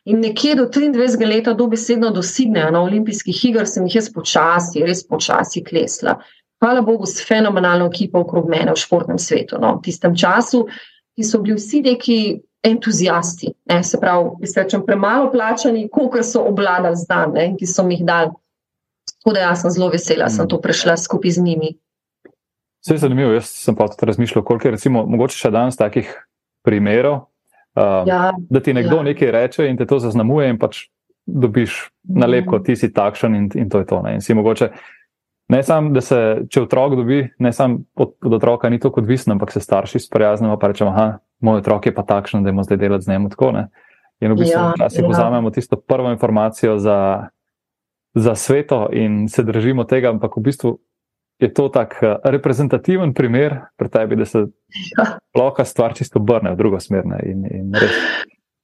In nekje do 23 let dobesedno dosignejo na olimpijskih igrah, sem jih jaz počasi, res počasi klesla. Hvala Bogu, s fenomenalno ekipo okrog mene v športnem svetu. No, v tistem času, ki so bili vsi neki entuzijasti, ne, se pravi, rečem, premalo plačani, koliko so obladali zdaj in ki so mi jih dali. Tako da jaz sem zelo vesela, da sem mm. to prešla skupaj z njimi. Vse je zanimivo. Jaz sem pa tudi razmišljal, koliko je recimo, mogoče še danes takih primerov, uh, ja, da ti nekdo ja. nekaj reče in te to zaznamuje, in pač dobiš nalepko, mm. ti si takšen in, in to je to. Ne, in si mogoče. Ne samo, da se, če otrok dobi, ne samo od, od otroka, ni to odvisno, ampak se starši sprijaznimo in rečemo, da moj otrok je pa takšen, da je zdaj delati z njim tako. Ne? In v bistvu ja, si ja. vzamemo tisto prvo informacijo za, za sveto in se držimo tega, ampak v bistvu je to tak uh, reprezentativen primer pri tebi, da se ja. lahko stvar čisto obrne v drugo smer. Ne, in, in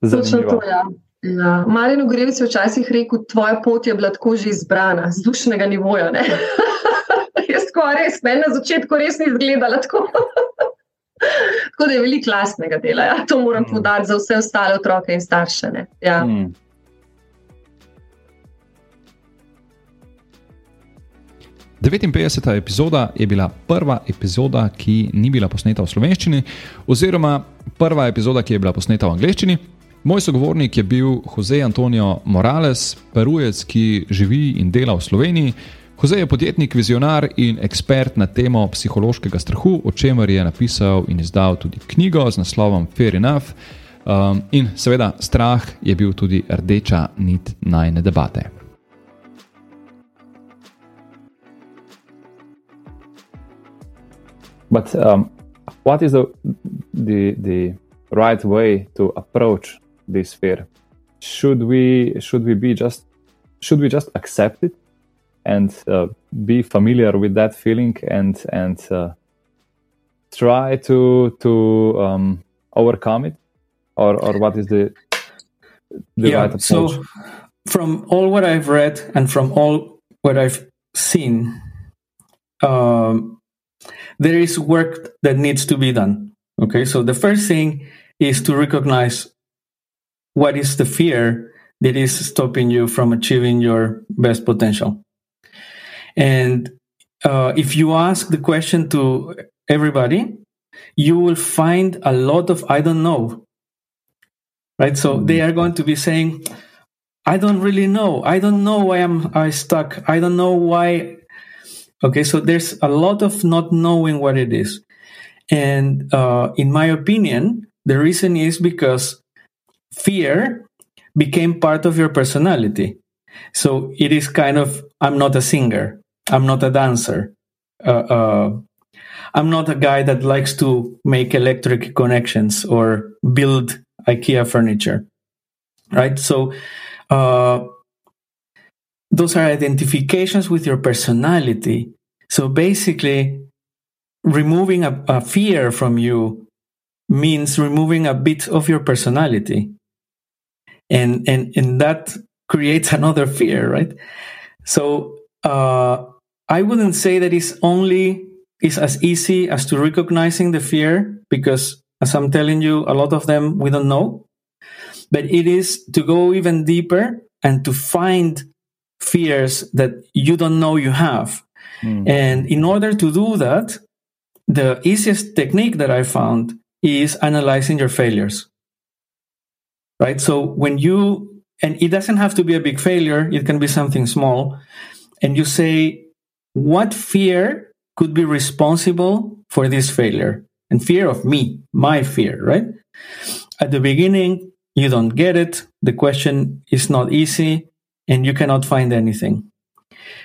to, ja. Ja. Marino Grevic je včasih rekel, tvoja pot je bila tako že izbrana, z dušnega nivoja. <laughs> Jaz tako res, ne na začetku res ni izgledala tako. <laughs> tako da je veliko lastnega dela. Ja. To moram mm. podariti za vse ostale otroke in starše. Ja. Mm. 59. epizoda je bila prva epizoda, ki ni bila posneta v slovenščini, oziroma prva epizoda, ki je bila posneta v angleščini. Moj sogovornik je bil Jose Antonio Morales, perujec, ki živi in dela v Sloveniji. Jose je podjetnik, vizionar in ekspert na temo psihološkega strahu, o čemer je napisal in izdal tudi knjigo z naslovom Fair Enough. Um, in seveda, strah je bil tudi rdeča nit najne debate. But um, what is the, the the right way to approach this fear? Should we should we be just should we just accept it and uh, be familiar with that feeling and and uh, try to to um, overcome it, or or what is the the yeah, right approach? So, from all what I've read and from all what I've seen, um, there is work that needs to be done. Okay, so the first thing is to recognize what is the fear that is stopping you from achieving your best potential. And uh, if you ask the question to everybody, you will find a lot of I don't know. Right? So they are going to be saying, I don't really know. I don't know why I'm I stuck. I don't know why Okay, so there's a lot of not knowing what it is. And uh, in my opinion, the reason is because fear became part of your personality. So it is kind of, I'm not a singer, I'm not a dancer, uh, uh, I'm not a guy that likes to make electric connections or build IKEA furniture. Right? So, uh, those are identifications with your personality. So basically, removing a, a, fear from you means removing a bit of your personality. And, and, and that creates <laughs> another fear, right? So uh, I wouldn't say that it's only is as easy as to recognizing the fear because as I'm telling you, a lot of them we don't know. But it is to go even deeper and to find fears that you don't know you have. Mm. And in order to do that, the easiest technique that I found is analyzing your failures. right? So when you, and it doesn't have to be a big failure, it can be something small, and you say, what fear could be responsible for this failure? And fear of me, my fear, right? At the beginning, you don't get it. The question is not easy and you cannot find anything.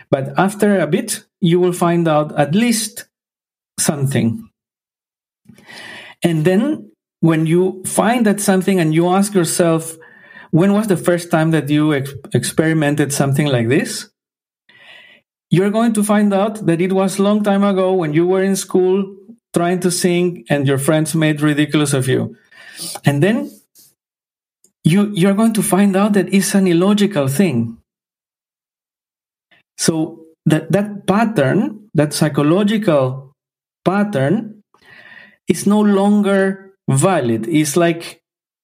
But after a bit, you will find out at least something. And then when you find that something and you ask yourself, when was the first time that you ex- experimented something like this? You're going to find out that it was a long time ago when you were in school trying to sing and your friends made ridiculous of you. And then you, you're going to find out that it's an illogical thing. So that, that pattern, that psychological pattern, is no longer valid. It's like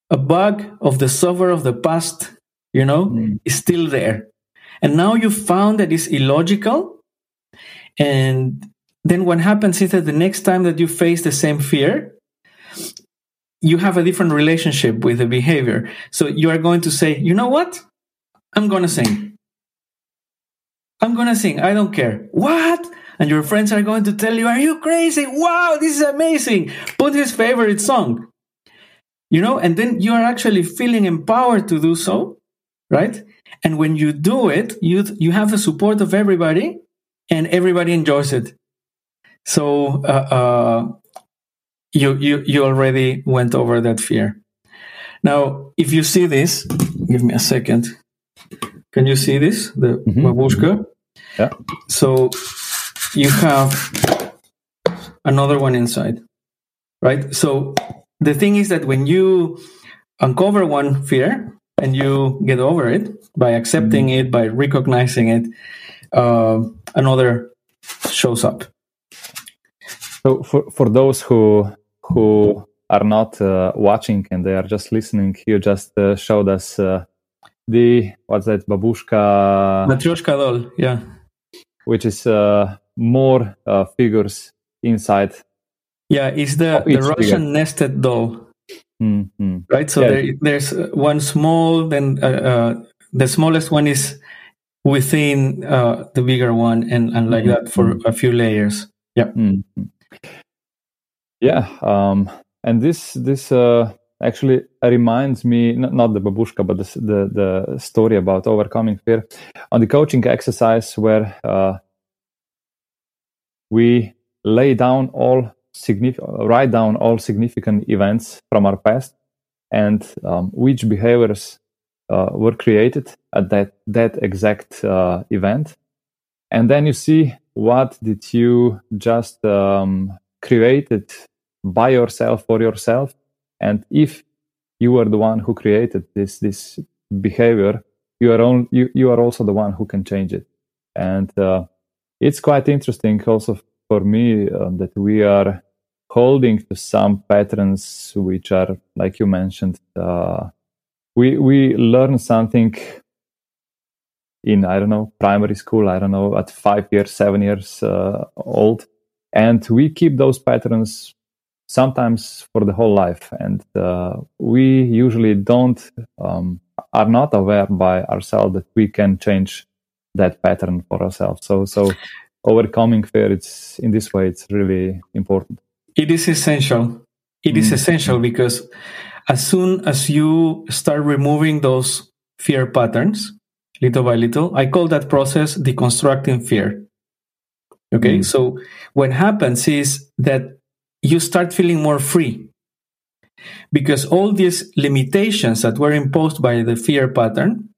a bug of the software of the past, you know, mm. is still there. And now you found that it's illogical. And then what happens is that the next time that you face the same fear, you have a different relationship with the behavior. So you are going to say, you know what? I'm going to sing. I'm going to sing. I don't care. What? And your friends are going to tell you, are you crazy? Wow, this is amazing. Put his favorite song. You know, and then you are actually feeling empowered to do so, right? And when you do it, you, you have the support of everybody and everybody enjoys it. So, uh, uh, you, you, you already went over that fear. Now, if you see this, give me a second. Can you see this? The mm-hmm. babushka? Yeah. So you have another one inside, right? So the thing is that when you uncover one fear and you get over it by accepting mm-hmm. it, by recognizing it, uh, another shows up. So for, for those who who are not uh, watching and they are just listening, you just uh, showed us uh, the what's that babushka matryoshka doll, yeah, which is uh, more uh, figures inside. Yeah, it's the the Russian nested doll, mm-hmm. right? So yeah. there, there's one small, then uh, the smallest one is within the bigger one, and and like mm-hmm. that for a few layers. Yeah. Mm-hmm. Yeah, um, and this this uh, actually reminds me not, not the babushka, but the, the, the story about overcoming fear. On the coaching exercise where uh, we lay down all significant, write down all significant events from our past and um, which behaviors uh, were created at that that exact uh, event, and then you see what did you just um, created by yourself for yourself and if you are the one who created this this behavior you are on, you, you are also the one who can change it. And uh, it's quite interesting also for me uh, that we are holding to some patterns which are like you mentioned uh, we we learn something in i don't know primary school i don't know at five years seven years uh, old. And we keep those patterns sometimes for the whole life. And uh, we usually don't um, are not aware by ourselves that we can change that pattern for ourselves. So so overcoming fear it's in this way it's really important. It is essential. It mm. is essential because as soon as you start removing those fear patterns little by little i call that process deconstructing fear. Okay? Mm. so what happens is that you start feeling more free because all these limitations that were imposed by the fear pattern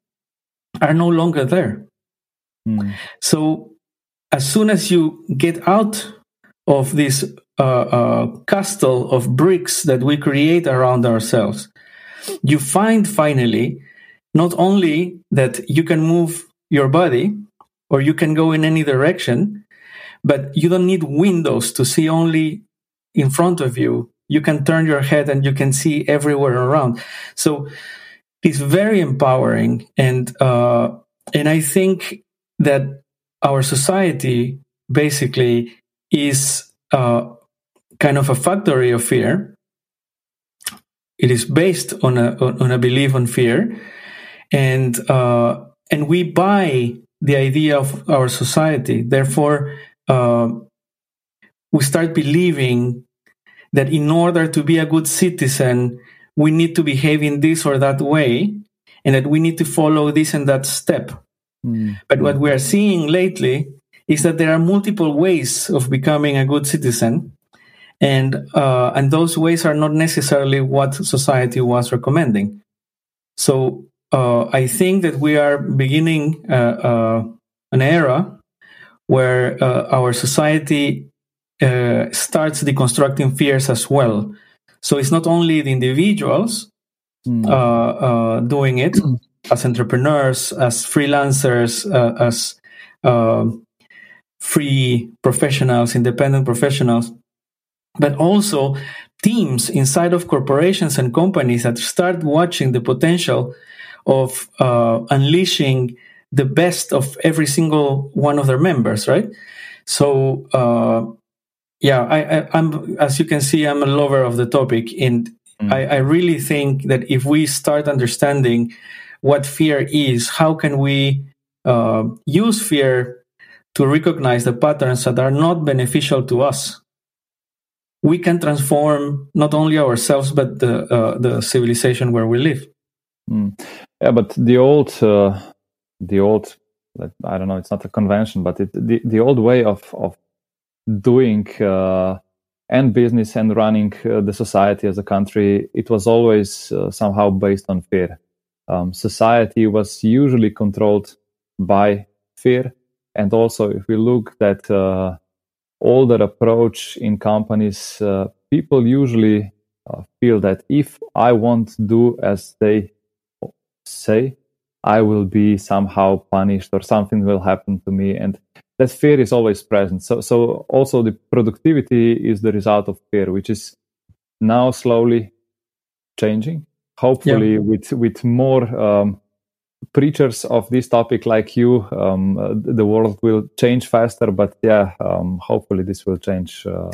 are no longer there. Mm. So, as soon as you get out of this uh, uh, castle of bricks that we create around ourselves, you find finally not only that you can move your body or you can go in any direction, but you don't need windows to see only in front of you you can turn your head and you can see everywhere around. So it's very empowering and uh, and i think that our society basically is uh, kind of a factory of fear. It is based on a on a belief on fear, and uh, and we buy the idea of our society. Therefore, uh, we start believing that in order to be a good citizen, we need to behave in this or that way, and that we need to follow this and that step. Mm. But what we are seeing lately is that there are multiple ways of becoming a good citizen, and uh, and those ways are not necessarily what society was recommending. So uh, I think that we are beginning uh, uh an era where uh, our society uh, starts deconstructing fears as well. So it's not only the individuals mm. doing it <clears throat> as entrepreneurs, as freelancers, as free professionals, independent professionals, but also teams inside of corporations and companies that start watching the potential of uh, unleashing the best of every single one of their members, right? So, uh, yeah, I, am as you can see, I'm a lover of the topic, and mm. I, I really think that if we start understanding what fear is, how can we uh, use fear to recognize the patterns that are not beneficial to us we can transform not only ourselves but the uh, the civilization where we live. Mm. Yeah, but the old uh, the old I don't know it's not a convention, but it, the the old way of of doing uh, and business and running uh, the society as a country it was always uh, somehow based on fear. Um, society was usually controlled by fear, and also if we look at uh, older approach in companies, uh, people usually uh, feel that if I won't do as they say, I will be somehow punished or something will happen to me. And that fear is always present. So, so also the productivity is the result of fear, which is now slowly changing. Hopefully, yeah. with with more um, preachers of this topic like you, um, uh, the world will change faster. But yeah, um, hopefully this will change. Uh,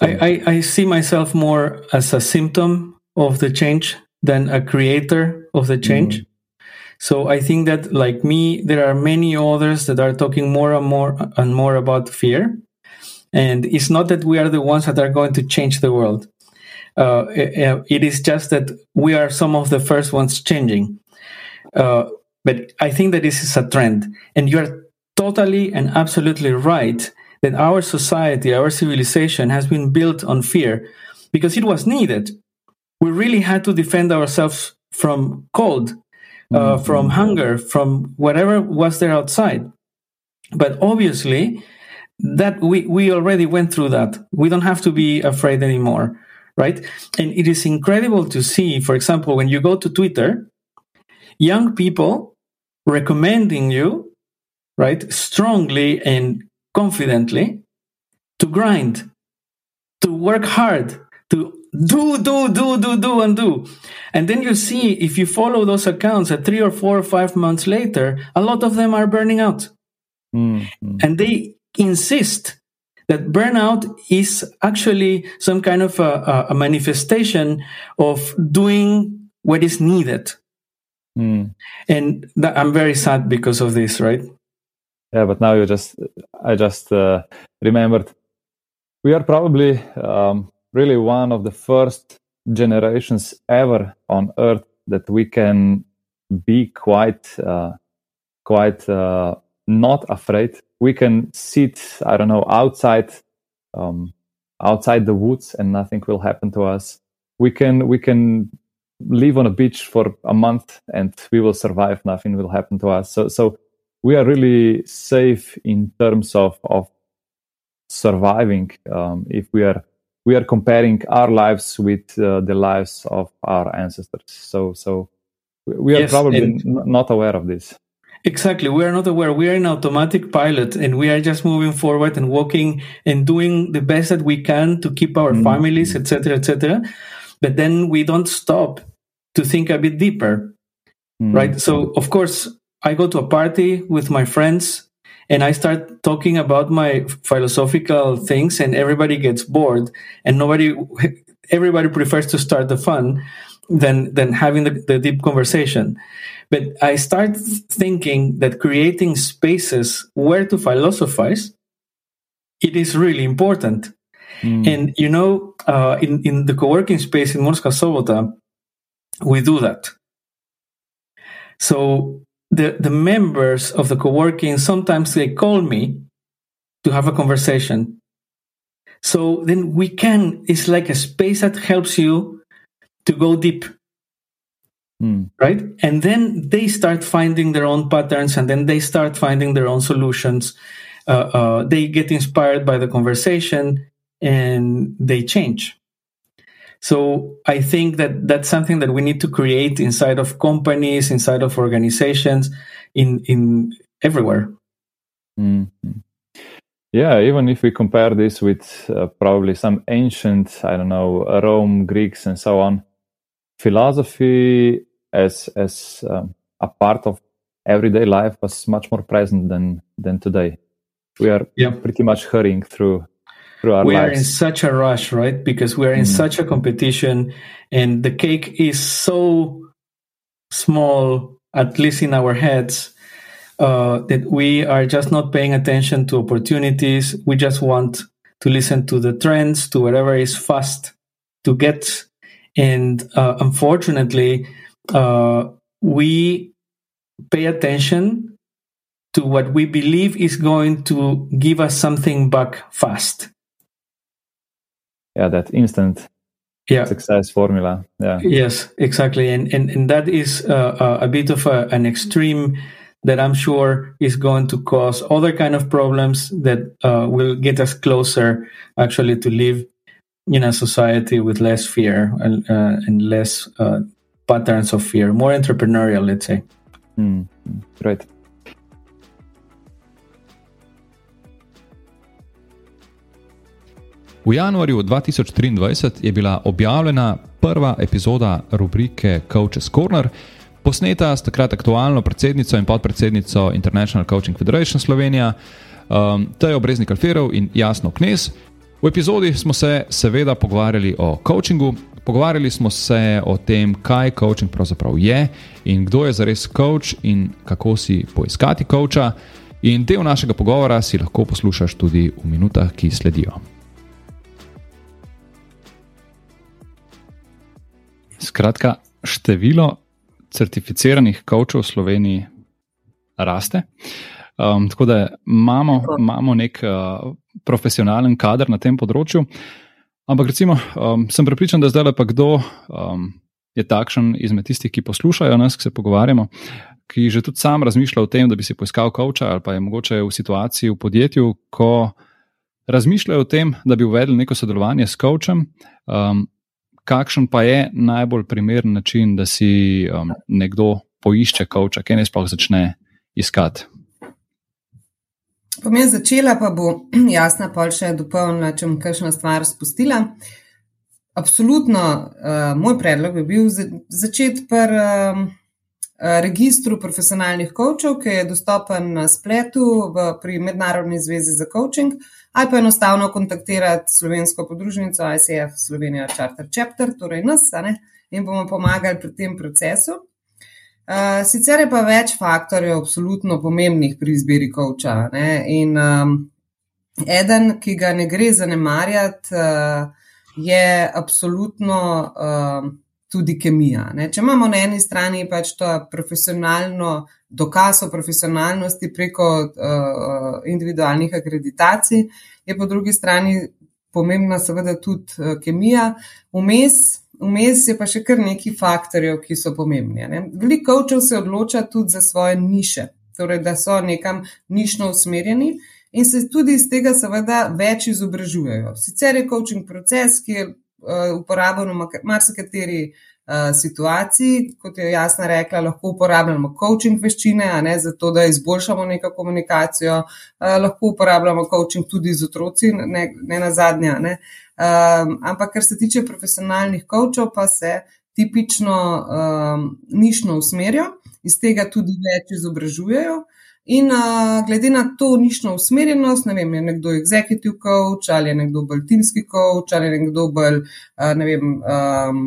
I, I, I, see myself more as a symptom of the change than a creator of the change. Mm-hmm. So I think that, like me, there are many others that are talking more and more and more about fear. And it's not that we are the ones that are going to change the world. Uh, it, it is just that we are some of the first ones changing. Uh, but I think that this is a trend. And you're totally and absolutely right that our society, our civilization has been built on fear because it was needed. We really had to defend ourselves from cold, uh, mm-hmm. from hunger, from whatever was there outside. But obviously, that we, we already went through that. We don't have to be afraid anymore, right? And it is incredible to see, for example, when you go to Twitter, young people recommending you, right, strongly and confidently to grind, to work hard, to do, do, do, do, do, and do. And then you see if you follow those accounts at three or four or five months later, a lot of them are burning out. Mm-hmm. And they insist that burnout is actually some kind of a, a manifestation of doing what is needed Mm. And th- I'm very sad because of this, right? Yeah, but now you just, I just uh, remembered we are probably um, really one of the first generations ever on Earth that we can be quite, uh, quite uh, not afraid. We can sit, I don't know, outside, um, outside the woods, and nothing will happen to us. We can, we can live on a beach for a month and we will survive nothing will happen to us so so we are really safe in terms of of surviving um, if we are we are comparing our lives with uh, the lives of our ancestors so so we are yes, probably not aware of this Exactly. We are not aware. We are in automatic pilot and we are just moving forward and walking and doing the best that we can to keep our mm-hmm. families, etc., etc. But then we don't stop to think a bit deeper, mm. right? So, of course, I go to a party with my friends and I start talking about my philosophical things, and everybody gets bored, and nobody everybody prefers to start the fun than than having the, the deep conversation. But I start thinking that creating spaces where to philosophize, it is really important. Mm. And you know, uh, in in the co-working space in Morska Sobota, we do that. So the the members of the co-working sometimes they call me to have a conversation. So then we can. It's like a space that helps you to go deep. Mm. Right. And then they start finding their own patterns and then they start finding their own solutions. Uh, uh, they get inspired by the conversation and they change. So I think that that's something that we need to create inside of companies, inside of organizations, in in everywhere. Mm-hmm. Yeah, even if we compare this with uh, probably some ancient, I don't know, Rome, Greeks, and so on, philosophy as as um, a part of everyday life was much more present than than today. We are yeah. pretty much hurrying through we lives. are in such a rush, right? Because we are in mm. such a competition, and the cake is so small, at least in our heads, uh, that we are just not paying attention to opportunities. We just want to listen to the trends, to whatever is fast to get and uh, unfortunately, uh, we pay attention to what we believe is going to give us something back fast. Yeah, that instant yeah. success formula. Yeah. Yes, exactly, and and and that is uh, a bit of a, an extreme that I'm sure is going to cause other kind of problems that uh, will get us closer actually to live in a society with less fear and, uh, and less uh, patterns of fear, more entrepreneurial, let's say. Mm, right. V januarju 2023 je bila objavljena prva epizoda rubrike Coaches Corner, posneta s takrat aktualno predsednico in podpredsednico International Coaching Federation Slovenija, um, Tejo Breznik Alferov in Jasno Knes, V epizodi smo se seveda pogovarjali o coachingu, pogovarjali smo se o tem, kaj coaching pravzaprav je in kdo je zares coach in kako si poiskati coacha. In del našega pogovora si lahko poslušaš tudi v minutah, ki sledijo. Skratka, število certificiranih coachov v Sloveniji raste. Um, tako da imamo, imamo nek uh, profesionalen kader na tem področju. Ampak, recimo, um, sem prepričan, da zdaj pa kdo um, je takšen izmed tistih, ki poslušajo nas, ki se pogovarjamo, ki že tudi sam razmišlja o tem, da bi si poiskal kavča ali pa je mogoče v situaciji v podjetju, ko razmišljajo o tem, da bi uvedli neko sodelovanje s kavčem. Um, kakšen pa je najbolj primeren način, da si um, nekdo poišče kavča, kaj ne sploh začne iskati? Pomen začela, pa bo <clears throat> jasna, pa še dopolnila, če bom kakšno stvar spustila. Absolutno, uh, moj predlog bi bil začeti pri uh, registru profesionalnih coachov, ki je dostopen na spletu v, pri Mednarodni zvezi za coaching, ali pa enostavno kontaktirati slovensko podružnico ICF Slovenija Charter Chapter, torej nas, ne, in bomo pomagali pri tem procesu. Uh, sicer je pa več faktorjev, absolutno pomembnih pri izbiri koča. In um, eden, ki ga ne gre zanemarjati, uh, je absolutno uh, tudi kemija. Ne? Če imamo na eni strani pač to profesionalno dokaz o profesionalnosti preko uh, individualnih akreditacij, je po drugi strani pomembna seveda tudi uh, kemija. Vmes vmes je pa še kar nekaj faktorjev, ki so pomembni. Ne? Veliko kočev se odloča tudi za svoje niše, torej da so nekam nišno usmerjeni in se tudi iz tega seveda več izobražujejo. Sicer je coaching proces, ki je uh, uporaben v marsikateri. Uh, situaciji, kot je jasno rekla, lahko uporabljamo coaching veščine, ne, zato da izboljšamo neko komunikacijo, uh, lahko uporabljamo coaching tudi z otroci, ne, ne na zadnje. Uh, Um, ampak, kar se tiče profesionalnih coachov, pa se tipično um, nišno usmerijo, iz tega tudi več izobražujejo. In uh, glede na to nišno usmerjenost, ne vem, je nekdo executive coach ali je nekdo bolj timski coach ali je nekdo bolj, uh, ne vem, um,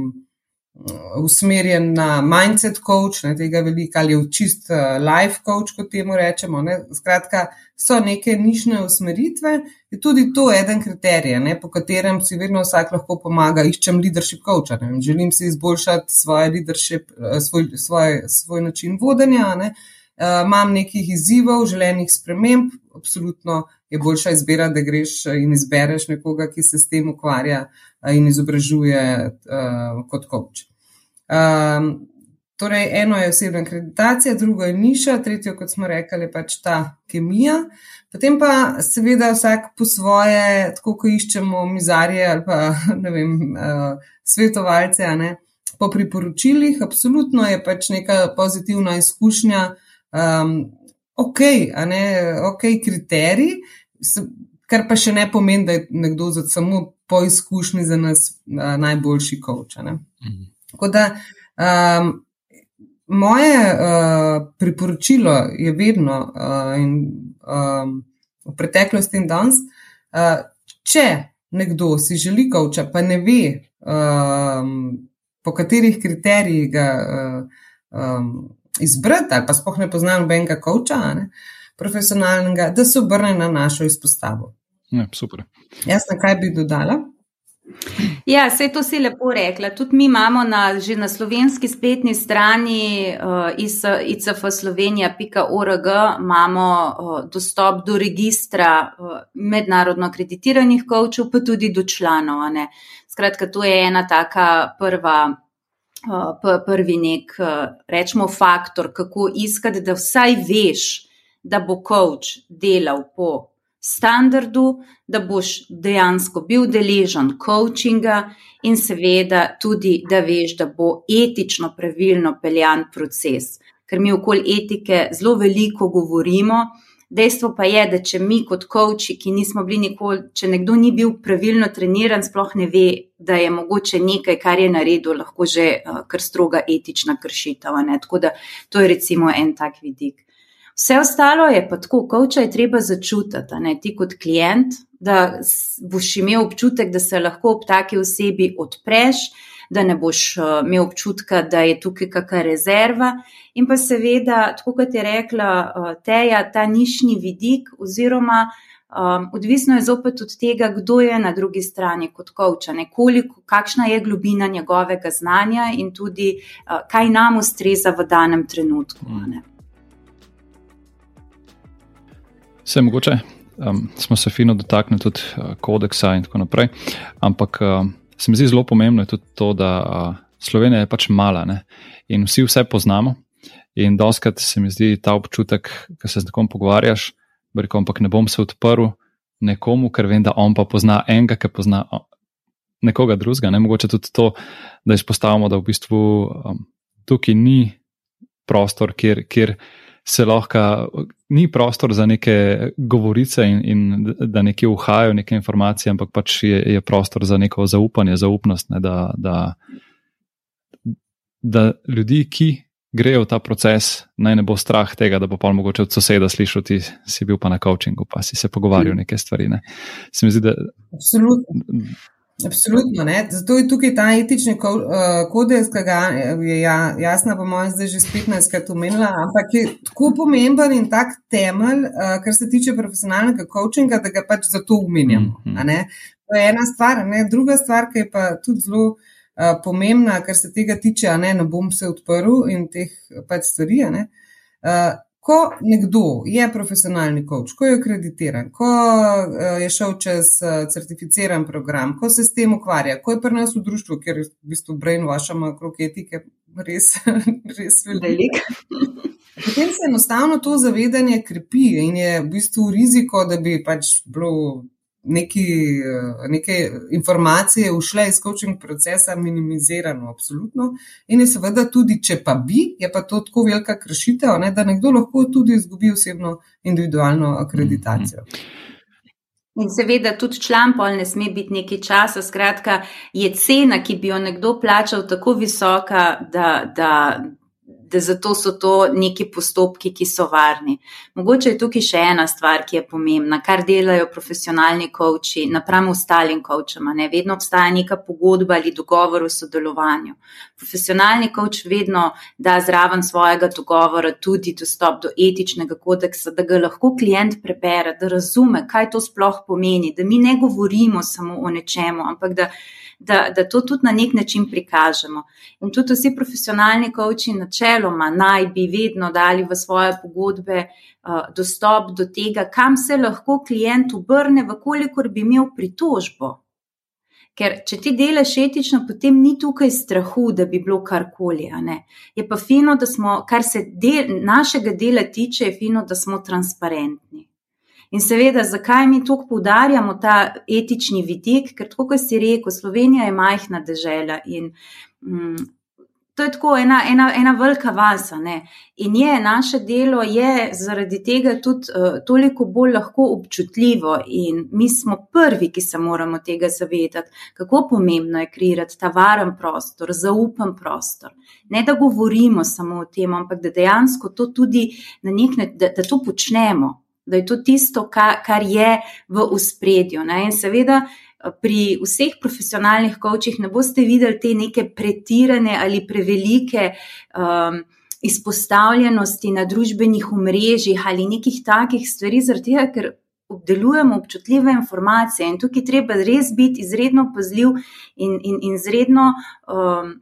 usmerjen na mindset coach, ne tega veliko ali je čist uh, life coach, kot temu rečemo. Ne. Skratka, so neke nišne usmeritve, je tudi to eden kriterij, ne, po katerem si vedno vsak lahko pomaga, iščem leadership coacha. Ne, želim si izboljšati svoje leadership, svoj, svoj, svoj način vodenja. Ne. Uh, imam nekih izzivov, želenih sprememb, absolutno je boljša izbira, da greš in izbereš nekoga, ki se s tem ukvarja uh, in izobražuje kot coach. Um, torej, eno je osebna akreditacija, drugo je niša, tretjo, kot smo rekli, je pač ta kemija. Potem pa seveda vsak po svoje, tako ko iščemo mizarje ali pa <laughs> ne vem, svetovalce, ne, po priporočilih, absolutno je pač neka pozitivna izkušnja um, ok, ne, ok, kriterij, kar pa še ne pomeni, da je nekdo za samo po izkušnji za nas uh, najboljši kavč. Mhm. Tako da um, moje uh, priporočilo je vedno uh, in um, v preteklosti in danes, uh, če nekdo si želi kavča, pa ne ve, um, po katerih kriterijih ga. Um, izbrati, ali pa spoh ne poznam nobenega koča, profesionalnega, da se obrne na našo izpostavo. Ne, super. Jaz na kaj bi dodala? Ja, vse to si lepo rekla. Tudi mi imamo na, že na slovenski spletni strani uh, icfslovenija.org imamo uh, dostop do registra uh, mednarodno akreditiranih kočev, pa tudi do članov. Skratka, to je ena taka prva prvi nek, rečemo, faktor, kako iskati, da vsaj veš, da bo coach delal po standardu, da boš dejansko bil deležen coachinga in seveda tudi, da veš, da bo etično pravilno peljan proces. Ker mi okoli etike zelo veliko govorimo, Dejstvo pa je, da če mi kot koči, ki nismo bili nikoli, če nekdo ni bil pravilno treniran, sploh ne ve, da je mogoče nekaj, kar je naredil, lahko že uh, kar stroga etična kršitev. Tako da to je recimo en tak vidik. Vse ostalo je pa tako, koča je treba začutiti, ne ti kot klient, da boš imel občutek, da se lahko ob taki osebi odpreš da ne boš eh, imel občutka, da je tukaj kakšna rezerva. In pa seveda, tako kot je rekla eh, Teja, ta nišni vidik, oziroma um, odvisno je zopet od tega, kdo je na drugi strani kot kovča, nekoliko, kakšna je globina njegovega znanja in tudi uh, kaj nam ustreza v danem trenutku. Vse mogoče. Um, smo se fino dotaknili tudi uh, kodeksa in tako naprej, ampak uh, se mi zdi zelo pomembno tudi to, da uh, Slovenija je pač mala ne? in vsi vse poznamo. In doskrat se mi zdi ta občutek, ko se z nekom pogovarjaš, rekel, ampak ne bom se odprl nekomu, ker vem, da on pa pozna enega, ki pozna nekoga drugega. Ne mogoče tudi to, da izpostavimo, da v bistvu um, tukaj ni prostor, kjer. kjer se lahko, ni prostor za neke govorice in, in da nekje uhajajo neke informacije, ampak pač je, je prostor za neko zaupanje, zaupnost, ne, da, da, da ljudi, ki grejo v ta proces, naj ne bo strah tega, da bo pa mogoče od soseda slišal, ti si bil pa na coachingu, pa si se pogovarjal mm. neke stvari. Ne. Se mi zdi, da. Absolutno. Absolutno. Ne? Zato je tukaj ta etični eh, kodeks, ki ga je ja, jasna, po mojem, zdaj že 15krat omenila, ampak je tako pomemben in tak temelj, uh, kar se tiče profesionalnega coachinga, da ga pač zato umenjamo. Mm -hmm. To je ena stvar. Ne? Druga stvar, ki je pa tudi zelo uh, pomembna, kar se tega tiče, ne, ne bom se odprl in teh pač stvari. Ko nekdo je profesionalni coach, ko je akreditiran, ko eh, je šel čez eh, certificiran program, ko se s tem ukvarja, ko je pri nas v društvu, ker v bistvu brainwashama okrog etike res, <laughs> res velik. Potem se enostavno to zavedanje krepi in je v bistvu riziko, da bi pač bilo neki, eh, neke informacije ušle iz coaching procesa minimizirano, absolutno. In je seveda tudi, če pa bi, je pa to tako velika kršitev, ne, da nekdo lahko tudi izgubi osebno individualno akreditacijo. In seveda tudi član pol ne sme biti nekaj časa, skratka, je cena, ki bi jo nekdo plačal, tako visoka, da, da, da zato so to neki postopki, ki so varni. Mogoče je tukaj še ena stvar, ki je pomembna, kar delajo profesionalni coachi napram ostalim coachama. Ne? Vedno obstaja neka pogodba ali dogovor o sodelovanju. Profesionalni coach vedno da zraven svojega dogovora tudi dostop do etičnega kodeksa, da ga lahko klient prebere, da razume, kaj to sploh pomeni, da mi ne govorimo samo o nečemu, ampak da da, da to tudi na nek način prikažemo. In tudi vsi profesionalni koči, načeloma, naj bi vedno dali v svoje pogodbe uh, dostop do tega, kam se lahko klient obrne, vkolikor bi imel pritožbo. Ker, če ti delaš etično, potem ni tukaj strahu, da bi bilo karkoli. Je pa fino, da smo, kar se del, našega dela tiče, je fino, da smo transparentni. In seveda, zakaj mi tukaj poudarjamo ta etični vidik, ker tako, kot si rekel, Slovenija je majhna država in mm, to je tako ena, ena, ena velika vasa. Ne? In je naše delo je zaradi tega tudi uh, toliko bolj lahko občutljivo, in mi smo prvi, ki se moramo tega zavedati, kako pomembno je kreirati ta varen prostor, zaupen prostor. Ne da govorimo samo o tem, ampak da dejansko to tudi na nek način, da, da to počnemo da je to tisto, kar, kar je v uspredju. In seveda. Pri vseh profesionalnih kočih ne boste videli te neke pretirane ali prevelike um, izpostavljenosti na družbenih omrežjih ali nekih takih stvari, tega, ker obdelujemo občutljive informacije in tukaj treba res biti izredno pazljiv in, in, in izredno um,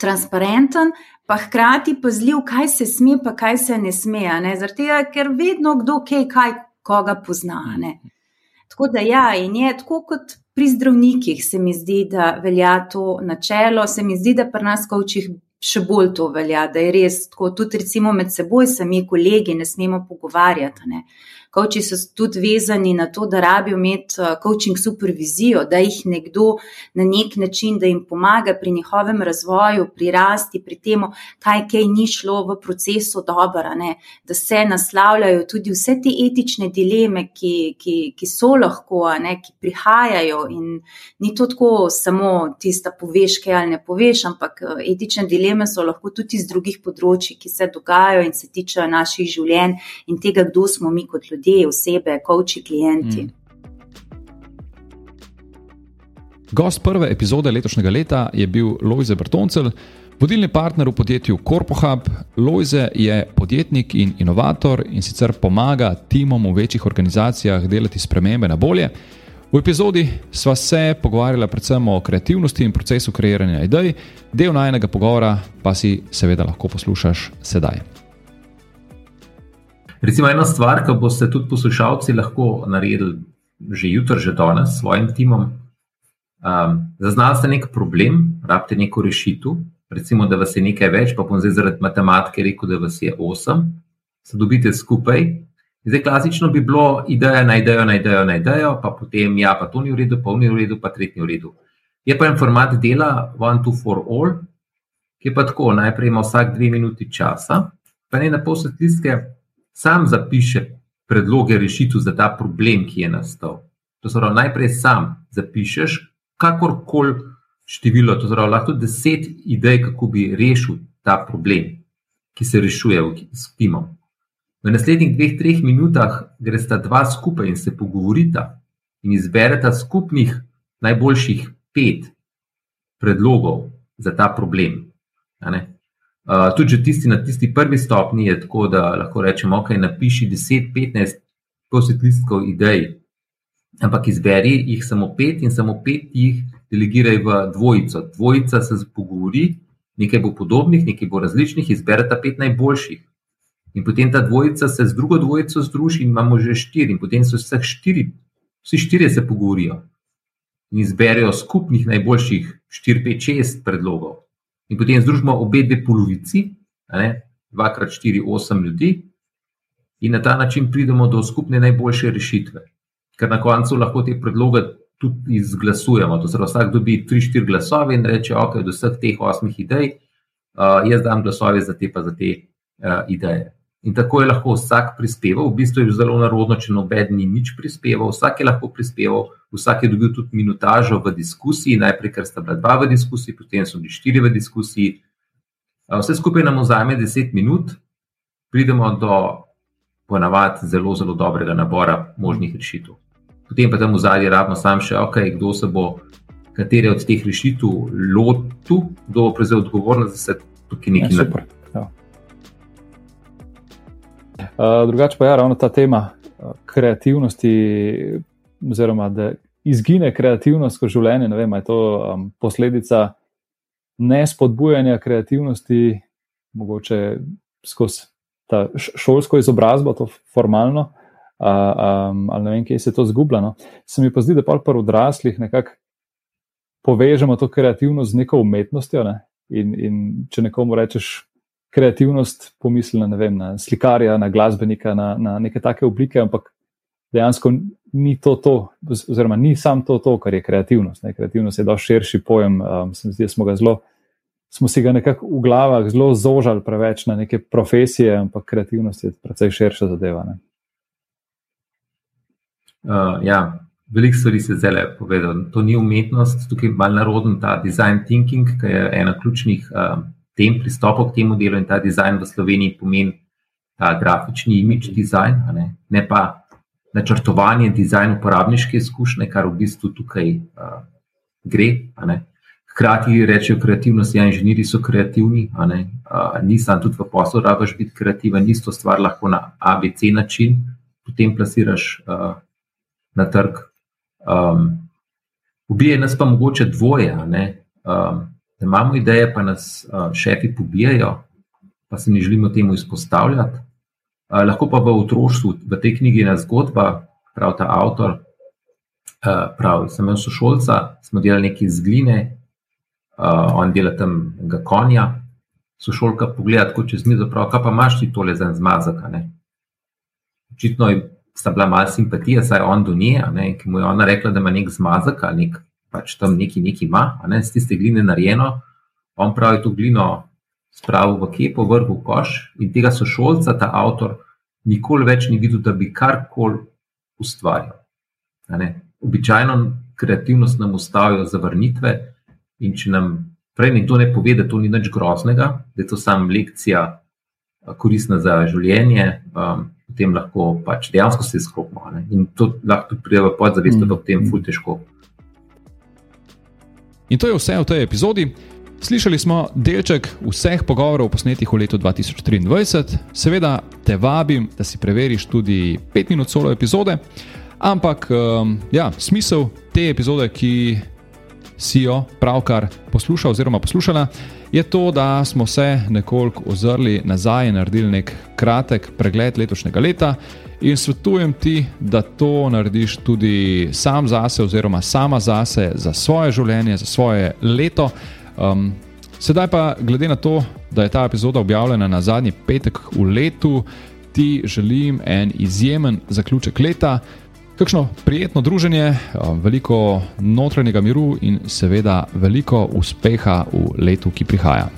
transparenten, pa hkrati pazljiv, kaj se sme, pa kaj se ne sme. Ne? Zaradi tega, ker vedno kdo kaj, kaj koga pozna. Ne? Tako da ja, in je tako kot pri zdravnikih, se mi zdi, da velja to načelo, se mi zdi, da pri nas, kočih, še bolj to velja, da je res tako, tudi recimo med seboj, sami kolegi, ne smemo pogovarjati. Ne? Koči so tudi vezani na to, da rabijo imeti coaching supervizijo, da jih nekdo na nek način, da jim pomaga pri njihovem razvoju, pri rasti, pri tem, kaj kaj ni šlo v procesu dobro, da se naslavljajo tudi vse te etične dileme, ki, ki, ki so lahko, ne, ki prihajajo. In ni to tako samo tista poveš, kaj ali ne poveš, ampak etične dileme so lahko tudi iz drugih področji, ki se dogajajo in se tičejo naših življenj in tega, kdo smo mi kot ljudje ljudje, osebe, koči, klienti. Mm. Gost prve epizode letošnjega leta je bil Lojze Brtoncel, vodilni partner v podjetju CorpoHub. Lojze je podjetnik in inovator in sicer pomaga timom v večjih organizacijah delati spremembe na bolje. V epizodi sva se pogovarjala predvsem o kreativnosti in procesu kreiranja idej, del najnega pogovora pa si seveda lahko poslušaš sedaj. Recimo ena stvar, ki boste tudi poslušalci lahko naredili že jutri, že danes s svojim timom. Um, zaznali ste nek problem, rabite neko rešitev, recimo, da vas je nekaj več, pa bom zdaj zaradi matematike rekel, da vas je osem, se dobite skupaj. Zdaj, klasično bi bilo, ideja na idejo, na idejo, na idejo, pa potem, ja, pa to ni v redu, pa ni v redu, pa tretji v redu. Je pa en format dela, one, two, for all, ki je pa tako, najprej ima vsak dve minuti časa, pa ne na poslet listke, sam zapiše predloge rešitev za ta problem, ki je nastal. To se pravi, najprej sam zapišeš, kakorkoli število, to se pravi, lahko deset idej, kako bi rešil ta problem, ki se rešuje s timom. V naslednjih dveh, treh minutah gresta dva skupaj in se pogovorita in izbereta skupnih najboljših pet predlogov za ta problem. Uh, tudi tisti na tisti prvi stopni je tako, da lahko rečemo, ok, napiši 10-15 posvetlistkov idej, ampak izberi jih samo pet in samo pet jih delegiraj v dvojico. Dvojica se pogovori, nekaj bo podobnih, nekaj bo različnih, izbereta pet najboljših. In potem ta dvojica se z drugo dvojico združi in imamo že štiri, in potem so vseh štiri, vsi štirje se pogovorijo in izberejo skupnih najboljših 4, 5, 6 predlogov in potem združimo obe dve polovici, krat štiri, osem ljudi, in na ta način pridemo do skupne najboljše rešitve. Ker na koncu lahko te predloge tudi izglasujemo. To se vsak dobi tri, štiri glasove in reče: Ok, od vseh teh osmih idej, uh, jaz dam glasove za te, pa za te uh, ideje. In tako je lahko vsak prispeval, v bistvu je zelo narodno, če noben ni nič prispeval, vsak je lahko prispeval, vsak je dobil tudi minutažo v diskusiji, najprej, ker sta bila dva v diskusiji, potem so bili štiri v diskusiji. Vse skupaj nam vzame 10 minut, pridemo do ponavadi zelo, zelo dobrega nabora možnih rešitev. Potem pa tam v zadnji rabimo sam še, okay, kdo se bo katere od teh rešitev lotil, kdo bo prevzel odgovornost, da se tukaj nekaj ja, Uh, drugače pa je ja, ravno ta tema uh, kreativnosti, oziroma da izgine kreativnost skozi življenje. Ne vem, je to um, posledica nespodbujanja kreativnosti, mogoče skozi ta šolsko izobrazbo, to formalno, a, a, ali ne vem, kje se to zgublja. No. Se mi pa zdi, da pa pri odraslih nekako povežemo to kreativnost z neko umetnostjo. Ne. In, in če nekomu rečeš kreativnost, pomisli na, vem, na slikarja, na glasbenika, na, na neke take oblike, ampak dejansko ni to, to oziroma ni sam to, to kar je kreativnost. Ne. Kreativnost je dosti širši pojem, um, se mi zdi, da smo ga zelo smo si ga nekako v glavah zelo zožali preveč na neke profesije, ampak kreativnost je precej širša zadeva. Uh, ja, veliko stvari se zdaj le povedal. To ni umetnost, tukaj je malo naroden ta design thinking, ki je ena ključnih uh, tem pristopov k temu delu in ta design v Sloveniji pomeni ta grafični imidž design, ne? ne pa načrtovanje dizajn uporabniške izkušnje, kar v bistvu tukaj uh, gre. Hkrati rečejo, kreativnost ja, inženirji so kreativni, nisem tudi v poslu, rabaš biti kreativen, isto stvar lahko na ABC način, potem plasiraš uh, na trg. Um, ubije nas pa mogoče dvoje, um, da imamo ideje, pa nas uh, šefi pobijajo, pa se ne želimo temu izpostavljati. Uh, lahko pa v otroštvu, v tej knjigi je ena zgodba, prav ta avtor. Uh, prav, sem imel sošolca, smo delali nekaj iz gline, uh, on dela tam ga konja, sošolka pogleda tako čez mizo, prav, kaj pa imaš ti tole za zmazak. Očitno je sta bila malo simpatija, saj on do nje, ne, ki mu je ona rekla, da ima nek zmazak ali nek, pač tam neki neki ima, ne, z tiste gline narejeno, on pravi to glino spravil v kepo, vrhu koš in tega sošolca, ta avtor, nikoli več ni videl, da bi karkoli ustvarjal. Običajno kreativnost nam ustavijo zavrnitve, In če nam prej nekdo ne pove, da to ni nič groznega, da je to samo lekcija koristna za življenje, um, potem lahko pač dejansko se izklopimo. In to lahko tudi pride v podzavest, da je potem ful težko. In to je vse v tej epizodi. Slišali smo delček vseh pogovorov posnetih v letu 2023. Seveda te vabim, da si preveriš tudi 5 minut solo epizode, ampak um, ja, smisel te epizode, ki si jo pravkar poslušal oziroma poslušala, je to, da smo se nekoliko ozrli nazaj in naredili nek kratek pregled letošnjega leta. In svetujem ti, da to narediš tudi sam zase, oziroma sama zase, za svoje življenje, za svoje leto. Um, sedaj pa, glede na to, da je ta epizoda objavljena na zadnji petek v letu, ti želim en izjemen zaključek leta, Kakšno prijetno druženje, veliko notranjega miru in seveda veliko uspeha v letu, ki prihaja.